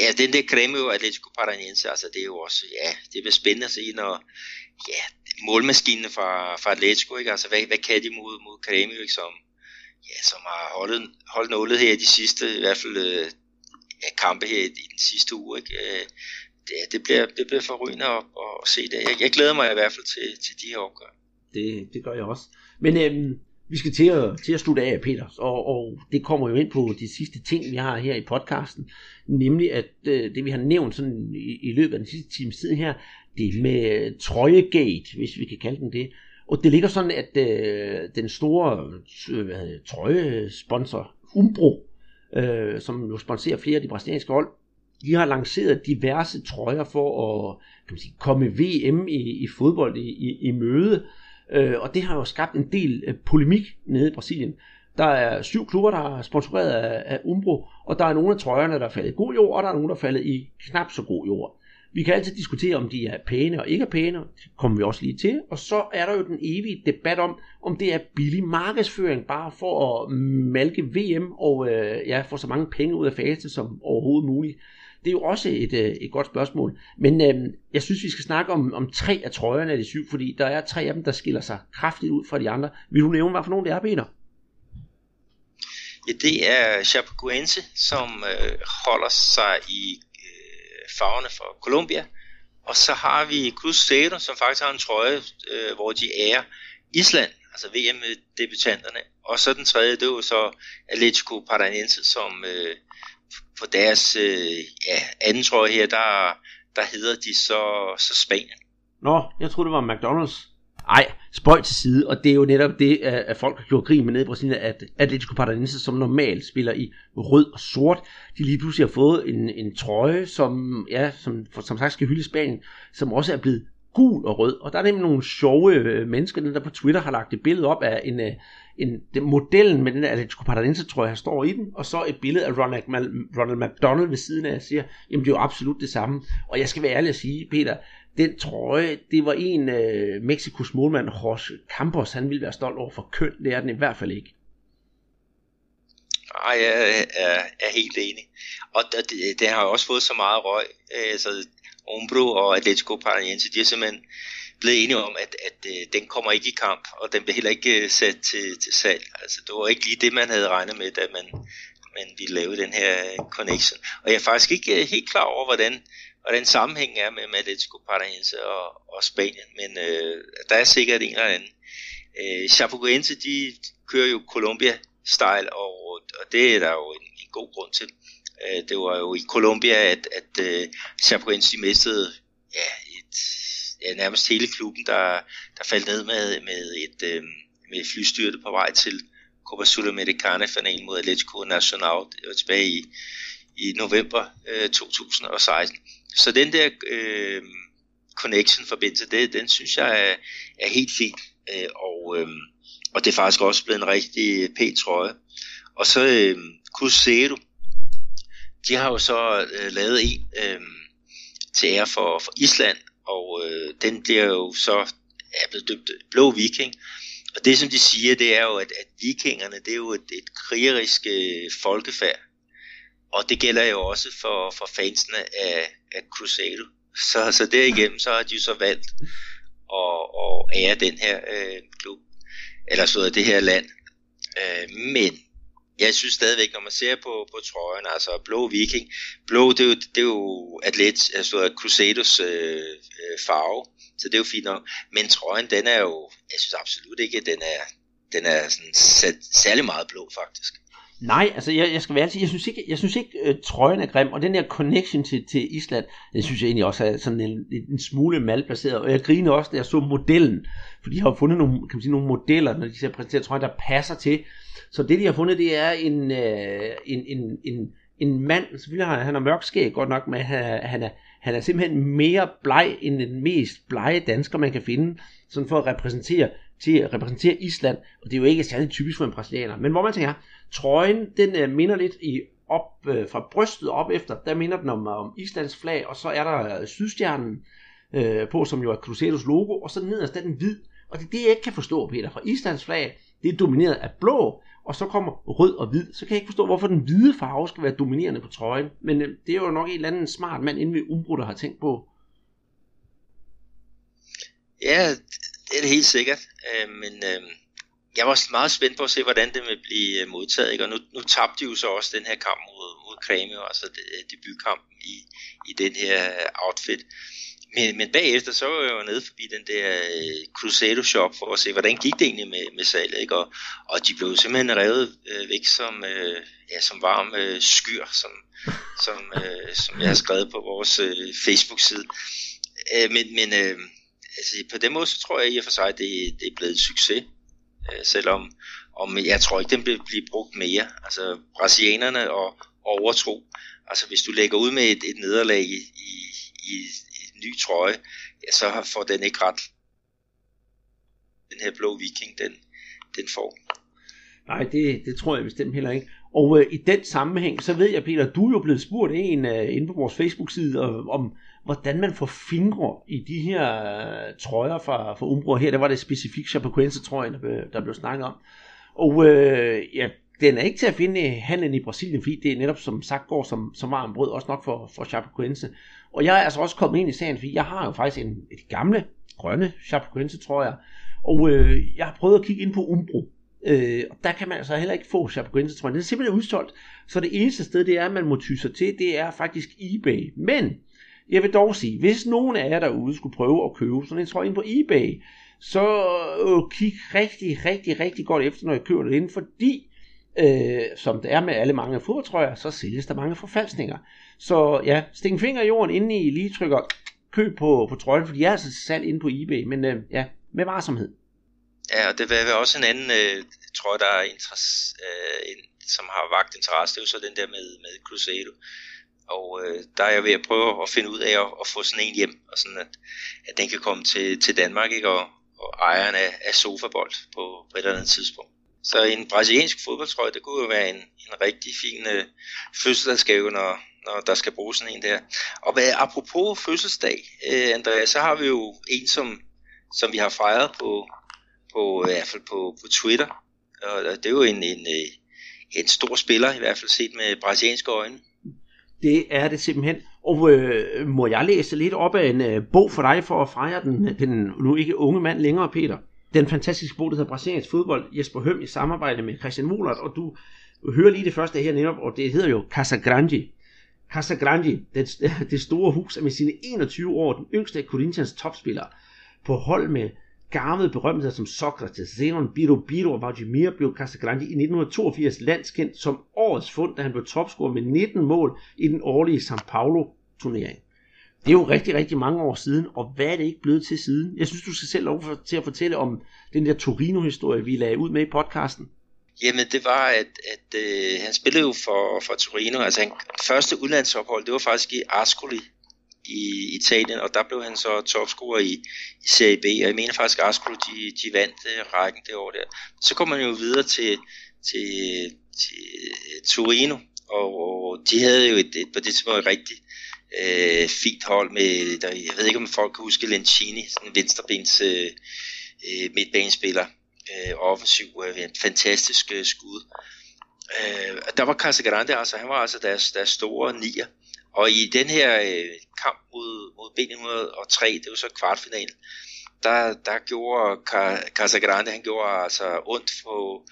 ja, den der Grêmio Atletico Paranaense, altså det er jo også, ja, det bliver spændende at se, når, ja, målmaskinen fra, fra Atletico, ikke? Altså, hvad, hvad kan de mod, mod Grêmio, ikke? Som, ja, som har holdt, holdt nålet her i de sidste, i hvert fald øh, ja, kampe her i, i den sidste uge. Ikke? Øh, det, det, bliver, det bliver forrygende at, at se det. Jeg, jeg glæder mig i hvert fald til, til de her opgør. Det, det gør jeg også. Men øhm, vi skal til at, til at slutte af, Peter, og, og det kommer jo ind på de sidste ting, vi har her i podcasten, nemlig at øh, det, vi har nævnt sådan i, i løbet af den sidste times tid her, det med øh, trøjegate, hvis vi kan kalde den det, og det ligger sådan, at øh, den store øh, trøjesponsor Umbro, øh, som jo sponsorer flere af de brasilianske hold, de har lanceret diverse trøjer for at kan man sige, komme VM i, i fodbold i, i, i møde. Øh, og det har jo skabt en del øh, polemik nede i Brasilien. Der er syv klubber, der er sponsoreret af, af Umbro, og der er nogle af trøjerne, der er faldet i god jord, og der er nogle, der er faldet i knap så god jord. Vi kan altid diskutere, om de er pæne og ikke er pæne, det kommer vi også lige til. Og så er der jo den evige debat om, om det er billig markedsføring, bare for at malke VM og øh, ja, få så mange penge ud af fase som overhovedet muligt. Det er jo også et, øh, et godt spørgsmål. Men øh, jeg synes, vi skal snakke om, om tre af trøjerne af de syv, fordi der er tre af dem, der skiller sig kraftigt ud fra de andre. Vil du nævne, hvad for nogle det er, Peter? Ja, det er Chapecoense, som øh, holder sig i øh, farverne for Colombia. Og så har vi Cruzeiro, som faktisk har en trøje, øh, hvor de ærer Island, altså VM-debutanterne. Og så den tredje, det er jo så Atletico Paranaense, som øh, på deres øh, ja, anden trøje her, der, der hedder de så, så Spanien. Nå, jeg troede det var McDonald's. Nej, spøj til side, og det er jo netop det, at folk har gjort grin med nede i Brasilien, at Atletico Paranaense, som normalt spiller i rød og sort, de lige pludselig har fået en, en trøje, som, ja, som, som sagt skal hylde Spanien, som også er blevet gul og rød. Og der er nemlig nogle sjove øh, mennesker, der på Twitter har lagt et billede op af en, øh, en, den modellen med den der Atletico Paranaense, tror jeg, står i den, og så et billede af Ronald, Ronald McDonald ved siden af, og siger, jamen det er jo absolut det samme. Og jeg skal være ærlig at sige, Peter, den trøje, det var en øh, Mexikos målmand, Jorge Campos, han ville være stolt over for køn, det er den i hvert fald ikke. Nej, jeg er, er helt enig. Og det, det har også fået så meget røg. Altså, Ombro og Atletico Paranaense, de er simpelthen blevet enige om, at, at, øh, den kommer ikke i kamp, og den bliver heller ikke øh, sat til, til salg. Altså, det var ikke lige det, man havde regnet med, da man, man ville lave den her øh, connection. Og jeg er faktisk ikke øh, helt klar over, hvordan hvordan sammenhængen er med, Atletico Paranaense og, og Spanien, men øh, der er sikkert en eller anden. Øh, Chapecoense, de kører jo Colombia-style, og, og det er der jo en, en god grund til. Øh, det var jo i Colombia, at, at øh, Chapecoense mistede ja, et, ja, nærmest hele klubben, der, der faldt ned med, med et øh, med flystyrte på vej til Copa Sudamericana-finalen mod Atletico Nacional. Det var tilbage i, i november øh, 2016. Så den der øh, connection-forbindelse, det, den synes jeg er, er helt fin. Øh, og, øh, og det er faktisk også blevet en rigtig pæn trøje. Og så øh, Cruzeiro, de har jo så øh, lavet en øh, til ære for, for Island, og øh, den bliver jo så er blevet døbt øh, Blå Viking. og det som de siger, det er jo, at, at vikingerne, det er jo et, et krigerisk øh, folkefærd. Og det gælder jo også for, for fansene af, af Crusader. Så, så derigennem, så har de jo så valgt at, at ære den her øh, klub, eller så det her land. Øh, men jeg synes stadigvæk, når man ser på, på trøjen, altså blå viking, blå det er jo, det er jo atlet, altså Crusaders øh, øh, farve, så det er jo fint nok. Men trøjen, den er jo, jeg synes absolut ikke, den er, den er sådan særlig meget blå faktisk. Nej, altså jeg, jeg skal være ærlig, jeg synes ikke, jeg synes ikke øh, trøjen er grim, og den der connection til, til Island, det synes jeg egentlig også er sådan en, en smule malplaceret, og jeg griner også, da jeg så modellen, for de har jo fundet nogle, kan man sige, nogle modeller, når de ser præsenteret trøjen, der passer til, så det de har fundet, det er en, øh, en, en, en, en mand, selvfølgelig har han har mørk skæg godt nok, men han, han, er, han er simpelthen mere bleg end den mest blege dansker, man kan finde, sådan for at repræsentere, til at repræsentere Island, og det er jo ikke særlig typisk for en brasilianer, men hvor man tænker, trøjen, den øh, minder lidt i op øh, fra brystet op efter, der minder den om, om Islands flag, og så er der øh, sydstjernen øh, på, som jo er Crusaders logo, og så nederst er den hvid, og det er det, jeg ikke kan forstå, Peter, for Islands flag, det er domineret af blå, og så kommer rød og hvid, så kan jeg ikke forstå, hvorfor den hvide farve skal være dominerende på trøjen. Men øh, det er jo nok en eller anden smart mand inde ved Umbro, der har tænkt på. Ja, det er det helt sikkert. Øh, men øh, jeg var meget spændt på at se, hvordan det vil blive øh, modtaget. Ikke? Og nu, nu tabte de jo så også den her kamp mod, mod Kremio, altså øh, debutkampen i, i den her øh, outfit. Men, men bagefter så var jeg jo nede forbi den der øh, Crusado shop for at se, hvordan gik det egentlig med, med salget, ikke? Og, og de blev simpelthen revet øh, væk som, øh, ja, som varm øh, skyr, som, som, øh, som jeg har skrevet på vores øh, Facebook-side. Øh, men men øh, altså, på den måde, så tror jeg i og for sig, at det, det er blevet et succes, Øh, selvom om, jeg tror ikke, den vil blive brugt mere. Altså, brasilianerne og, og overtro, altså hvis du lægger ud med et, et nederlag i, i, i ny trøje, ja, så får den ikke ret. Den her blå viking, den, den får. Nej, det, det tror jeg bestemt heller ikke. Og øh, i den sammenhæng, så ved jeg, Peter, du er jo blevet spurgt en øh, inde på vores Facebook-side øh, om, hvordan man får fingre i de her øh, trøjer fra, fra Umbro. Her der var det specifikt Chapecoense-trøjen, der, der blev snakket om. Og øh, ja, den er ikke til at finde handlen i Brasilien, fordi det er netop som sagt går som, som varm brød, også nok for, for Chapecoense. Og jeg er altså også kommet ind i sagen, fordi jeg har jo faktisk en, et gamle grønne Chapecoense, tror jeg. Og øh, jeg har prøvet at kigge ind på Umbro. Øh, og der kan man altså heller ikke få Chapecoense, tror jeg. Den er simpelthen udsolgt. Så det eneste sted, det er, at man må ty sig til, det er faktisk eBay. Men jeg vil dog sige, hvis nogen af jer derude skulle prøve at købe sådan en trøje ind på eBay, så øh, kig rigtig, rigtig, rigtig godt efter, når I køber det ind, fordi øh, som det er med alle mange fodboldtrøjer, så sælges der mange forfalskninger. Så ja, stik en finger i jorden, inden I lige trykker køb på, på trøjen, for de er altså salg inde på eBay, men øh, ja, med varsomhed. Ja, og det vil også en anden øh, trøje, der er interesse, øh, en, som har vagt interesse, det er jo så den der med, med Crusader. Og øh, der er jeg ved at prøve at finde ud af at, at få sådan en hjem, og sådan at, at den kan komme til, til Danmark, ikke? Og, og ejeren af, af sofabold på, på et eller andet tidspunkt. Så en brasiliansk fodboldtrøje, det kunne jo være en, en rigtig fin øh, fødselsdagsgave, når, når der skal bruges sådan en der. Og hvad, apropos fødselsdag, øh, Andreas, så har vi jo en, som, som vi har fejret på, på, i hvert fald på, på Twitter. Og det er jo en, en, øh, en stor spiller, i hvert fald set med brasilianske øjne. Det er det simpelthen. Og øh, må jeg læse lidt op af en øh, bog for dig for at fejre den, den nu ikke unge mand længere, Peter? den fantastiske bog, der hedder Brasiliansk fodbold, Jesper Høm i samarbejde med Christian Mullert, og du hører lige det første her netop, og det hedder jo Casa Grande. Casa Grande, det, <laughs> det store hus, er med sine 21 år den yngste af Corinthians topspillere. På hold med gamle berømmelser som Socrates, Zenon, Biro Biro og Vladimir blev Casagrande i 1982 landskendt som årets fund, da han blev topscorer med 19 mål i den årlige São Paulo turnering. Det er jo rigtig, rigtig mange år siden, og hvad er det ikke blevet til siden? Jeg synes, du skal selv lov til at fortælle om den der Torino-historie, vi lagde ud med i podcasten. Jamen, det var, at, at øh, han spillede jo for, for Torino. Altså, han første udlandsophold, det var faktisk i Ascoli i Italien, og der blev han så topscorer i, i Serie B, og jeg mener faktisk, at Ascoli, de, de vandt øh, rækken det år der. Så kom man jo videre til, til, til øh, Torino, og, og de havde jo et, et på det tidspunkt rigtigt øh, fint hold med, der, jeg ved ikke om folk kan huske Lencini, sådan en venstrebens øh, øh, midtbanespiller øh, offensiv, øh, en fantastisk øh, skud. Øh, der var Casagrande, altså han var altså deres, deres store nier. Og i den her øh, kamp mod, mod B903, det var så kvartfinalen, der, der gjorde Casagrande, han gjorde altså ondt på,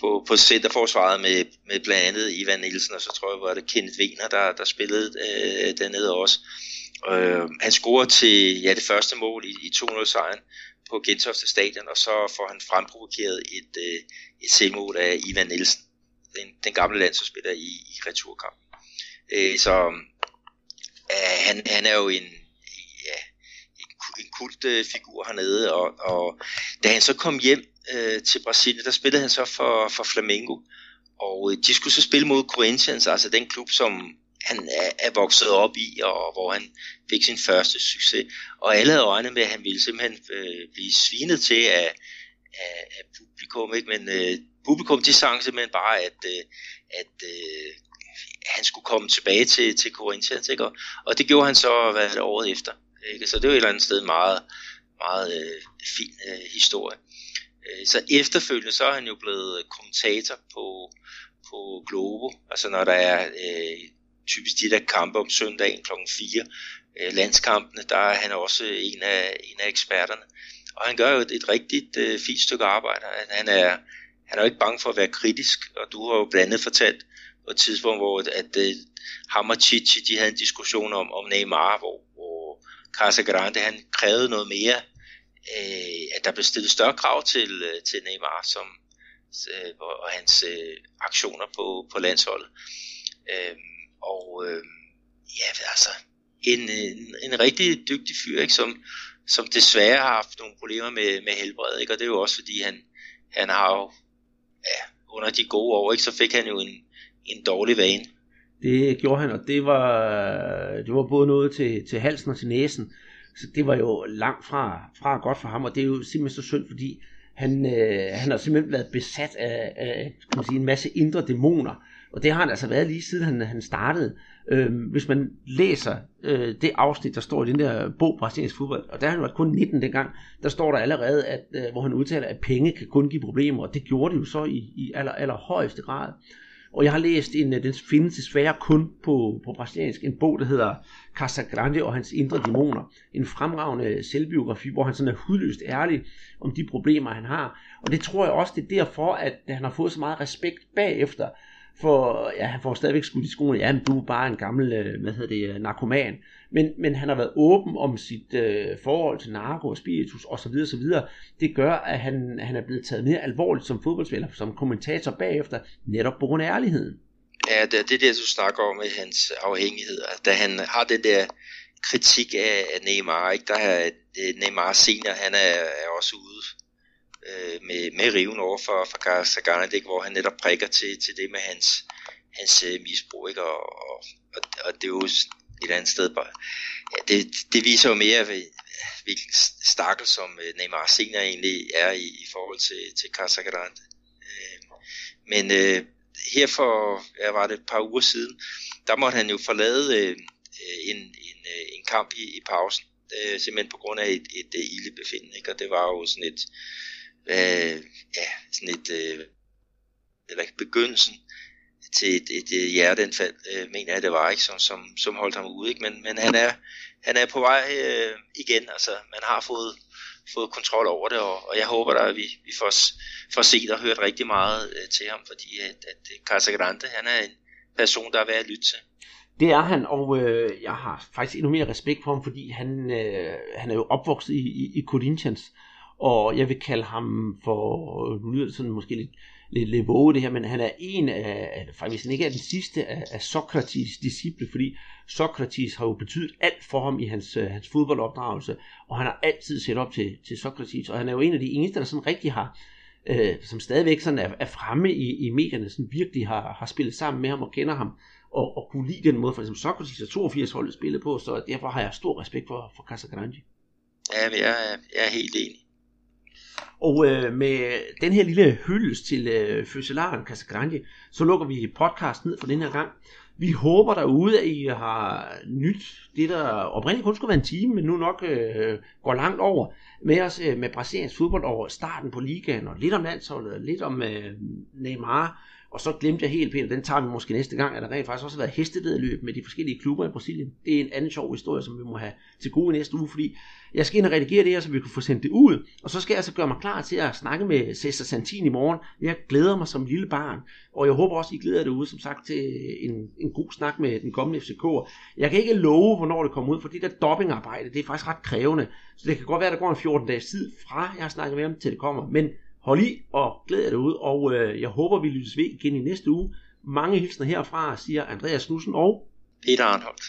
på, på centerforsvaret med, med blandt andet Ivan Nielsen, og så tror jeg, var det Kenneth Wiener, der, der spillede øh, dernede også. Øh, han scorer til ja, det første mål i, i 200-sejren på Gentofte Stadion, og så får han fremprovokeret et, øh, et selvmål af Ivan Nielsen, den, den gamle landsholdsspiller i, i returkamp. Øh, så øh, han, han er jo en, ja, en, en kult øh, figur hernede, og, og da han så kom hjem øh, til Brasilien, der spillede han så for, for Flamengo, og øh, de skulle så spille mod Corinthians, altså den klub, som han er, er vokset op i, og hvor han fik sin første succes. Og alle havde øjne med, at han ville simpelthen øh, blive svinet til af, af, af publikum, ikke? men øh, publikum de sang simpelthen bare, at, øh, at øh, han skulle komme tilbage til, til Corinthians, ikke? Og, og det gjorde han så hvad det, året efter. Ikke? Så det var et eller andet sted meget, meget øh, fin øh, historie. Øh, så efterfølgende så er han jo blevet kommentator på, på Globo, altså når der er øh, typisk de der kampe om søndagen kl. 4, øh, landskampene, der er han også en af, en af eksperterne. Og han gør jo et, et rigtigt øh, fint stykke arbejde. Han er, han er jo ikke bange for at være kritisk, og du har jo blandt andet fortalt på et tidspunkt, hvor at, øh, ham og Chichi, de havde en diskussion om, om Neymar, hvor, hvor Casagrande, han krævede noget mere, øh, at der blev stillet større krav til, øh, til Neymar, som, øh, og hans øh, aktioner på, på landsholdet. Øh, og øh, ja, altså, en, en, en rigtig dygtig fyr, ikke, som, som desværre har haft nogle problemer med, med helbredet, ikke? og det er jo også fordi, han, han har jo, ja, under de gode år, ikke, så fik han jo en, en dårlig vane. Det gjorde han, og det var, det var både noget til, til halsen og til næsen, så det var jo langt fra, fra godt for ham, og det er jo simpelthen så synd, fordi han, øh, han har simpelthen været besat af, af kan man sige, en masse indre dæmoner, og det har han altså været lige siden han, han startede. Øh, hvis man læser øh, det afsnit, der står i den der bog Brasiliansk fodbold, og der har han været kun 19 dengang, der står der allerede, at, øh, hvor han udtaler, at penge kan kun give problemer, og det gjorde det jo så i, i aller, allerhøjeste grad. Og jeg har læst en, øh, den findes desværre kun på, på brasiliansk, en bog, der hedder Casagrande og hans indre dæmoner. En fremragende selvbiografi, hvor han sådan er hudløst ærlig om de problemer, han har. Og det tror jeg også, det er derfor, at han har fået så meget respekt bagefter, for ja, han får stadigvæk skudt i skoene, ja, men du er bare en gammel, øh, hvad hedder det, øh, narkoman. Men, men han har været åben om sit øh, forhold til narko og spiritus osv. osv. Det gør, at han, han er blevet taget mere alvorligt som fodboldspiller, som kommentator bagefter, netop på grund af ærligheden. Ja, det er det, der, du snakker om med hans afhængighed. Da han har det der kritik af Neymar, ikke? der er øh, Neymar senior, han er, er også ude øh, med, med riven over for, for Sagan, hvor han netop prikker til, til det med hans, hans øh, misbrug, ikke? Og, og, og, og det er jo et andet sted bare, ja, det, det viser jo mere, hvilken stakkel som øh, Neymar senior egentlig er i, i forhold til, til Casagrande. Øh, men øh, her for, hvad var det et par uger siden, der måtte han jo forlade øh, øh en, en, øh, en kamp i, i pausen, øh, simpelthen på grund af et, et, et ildebefindende, ikke? og det var jo sådan et, øh, Øh, ja, sådan et, øh, eller begyndelsen til et, et, et hjerteanfald, øh, mener jeg det var, ikke, som, som, som holdt ham ude, ikke? Men, men han, er, han er på vej øh, igen, altså man har fået, fået kontrol over det, og, og jeg håber da, at vi, vi får, får set og hørt rigtig meget øh, til ham, fordi at, at øh, Casagrande, han er en person, der er værd at lytte til. Det er han, og øh, jeg har faktisk endnu mere respekt for ham, fordi han, øh, han er jo opvokset i, i, i Corinthians, og jeg vil kalde ham for, nu lyder det sådan måske lidt, lidt, lidt våge det her, men han er en af, faktisk han ikke er den sidste af, af Sokrates disciple, fordi Sokrates har jo betydet alt for ham i hans, øh, hans fodboldopdragelse, og han har altid set op til, til Sokrates, og han er jo en af de eneste, der sådan rigtig har, øh, som stadigvæk sådan er, er fremme i, i medierne, sådan virkelig har, har spillet sammen med ham og kender ham, og, og kunne lide den måde, for eksempel Sokrates og 82 holdet spillet på, så derfor har jeg stor respekt for, for Casagrande. Ja, jeg er, jeg er helt enig. Og øh, med den her lille hyldest til øh, fødselaren Casagrande, så lukker vi podcast ned for den her gang. Vi håber derude, at I har nyt det, der oprindeligt kun skulle være en time, men nu nok øh, går langt over med os øh, med Brasiliens fodbold over starten på ligaen, og lidt om landsholdet, lidt om øh, Neymar, og så glemte jeg helt pænt, den tager vi måske næste gang, at der rent faktisk også har været hestevedløb med de forskellige klubber i Brasilien. Det er en anden sjov historie, som vi må have til gode i næste uge, fordi jeg skal ind og redigere det her, så vi kan få sendt det ud, og så skal jeg altså gøre mig klar til at snakke med Cesar Santin i morgen. Jeg glæder mig som lille barn, og jeg håber også, I glæder jer ud, som sagt, til en, en god snak med den kommende FCK. Jeg kan ikke love, hvornår det kommer ud, for det der dobbingarbejde, det er faktisk ret krævende, så det kan godt være, at der går en 14 dages tid fra, jeg har snakket med ham, til det kommer, men Hold i og glæd jer derude, og øh, jeg håber, vi lyttes ved igen i næste uge. Mange hilsner herfra, siger Andreas Knudsen og Peter Arnholdt.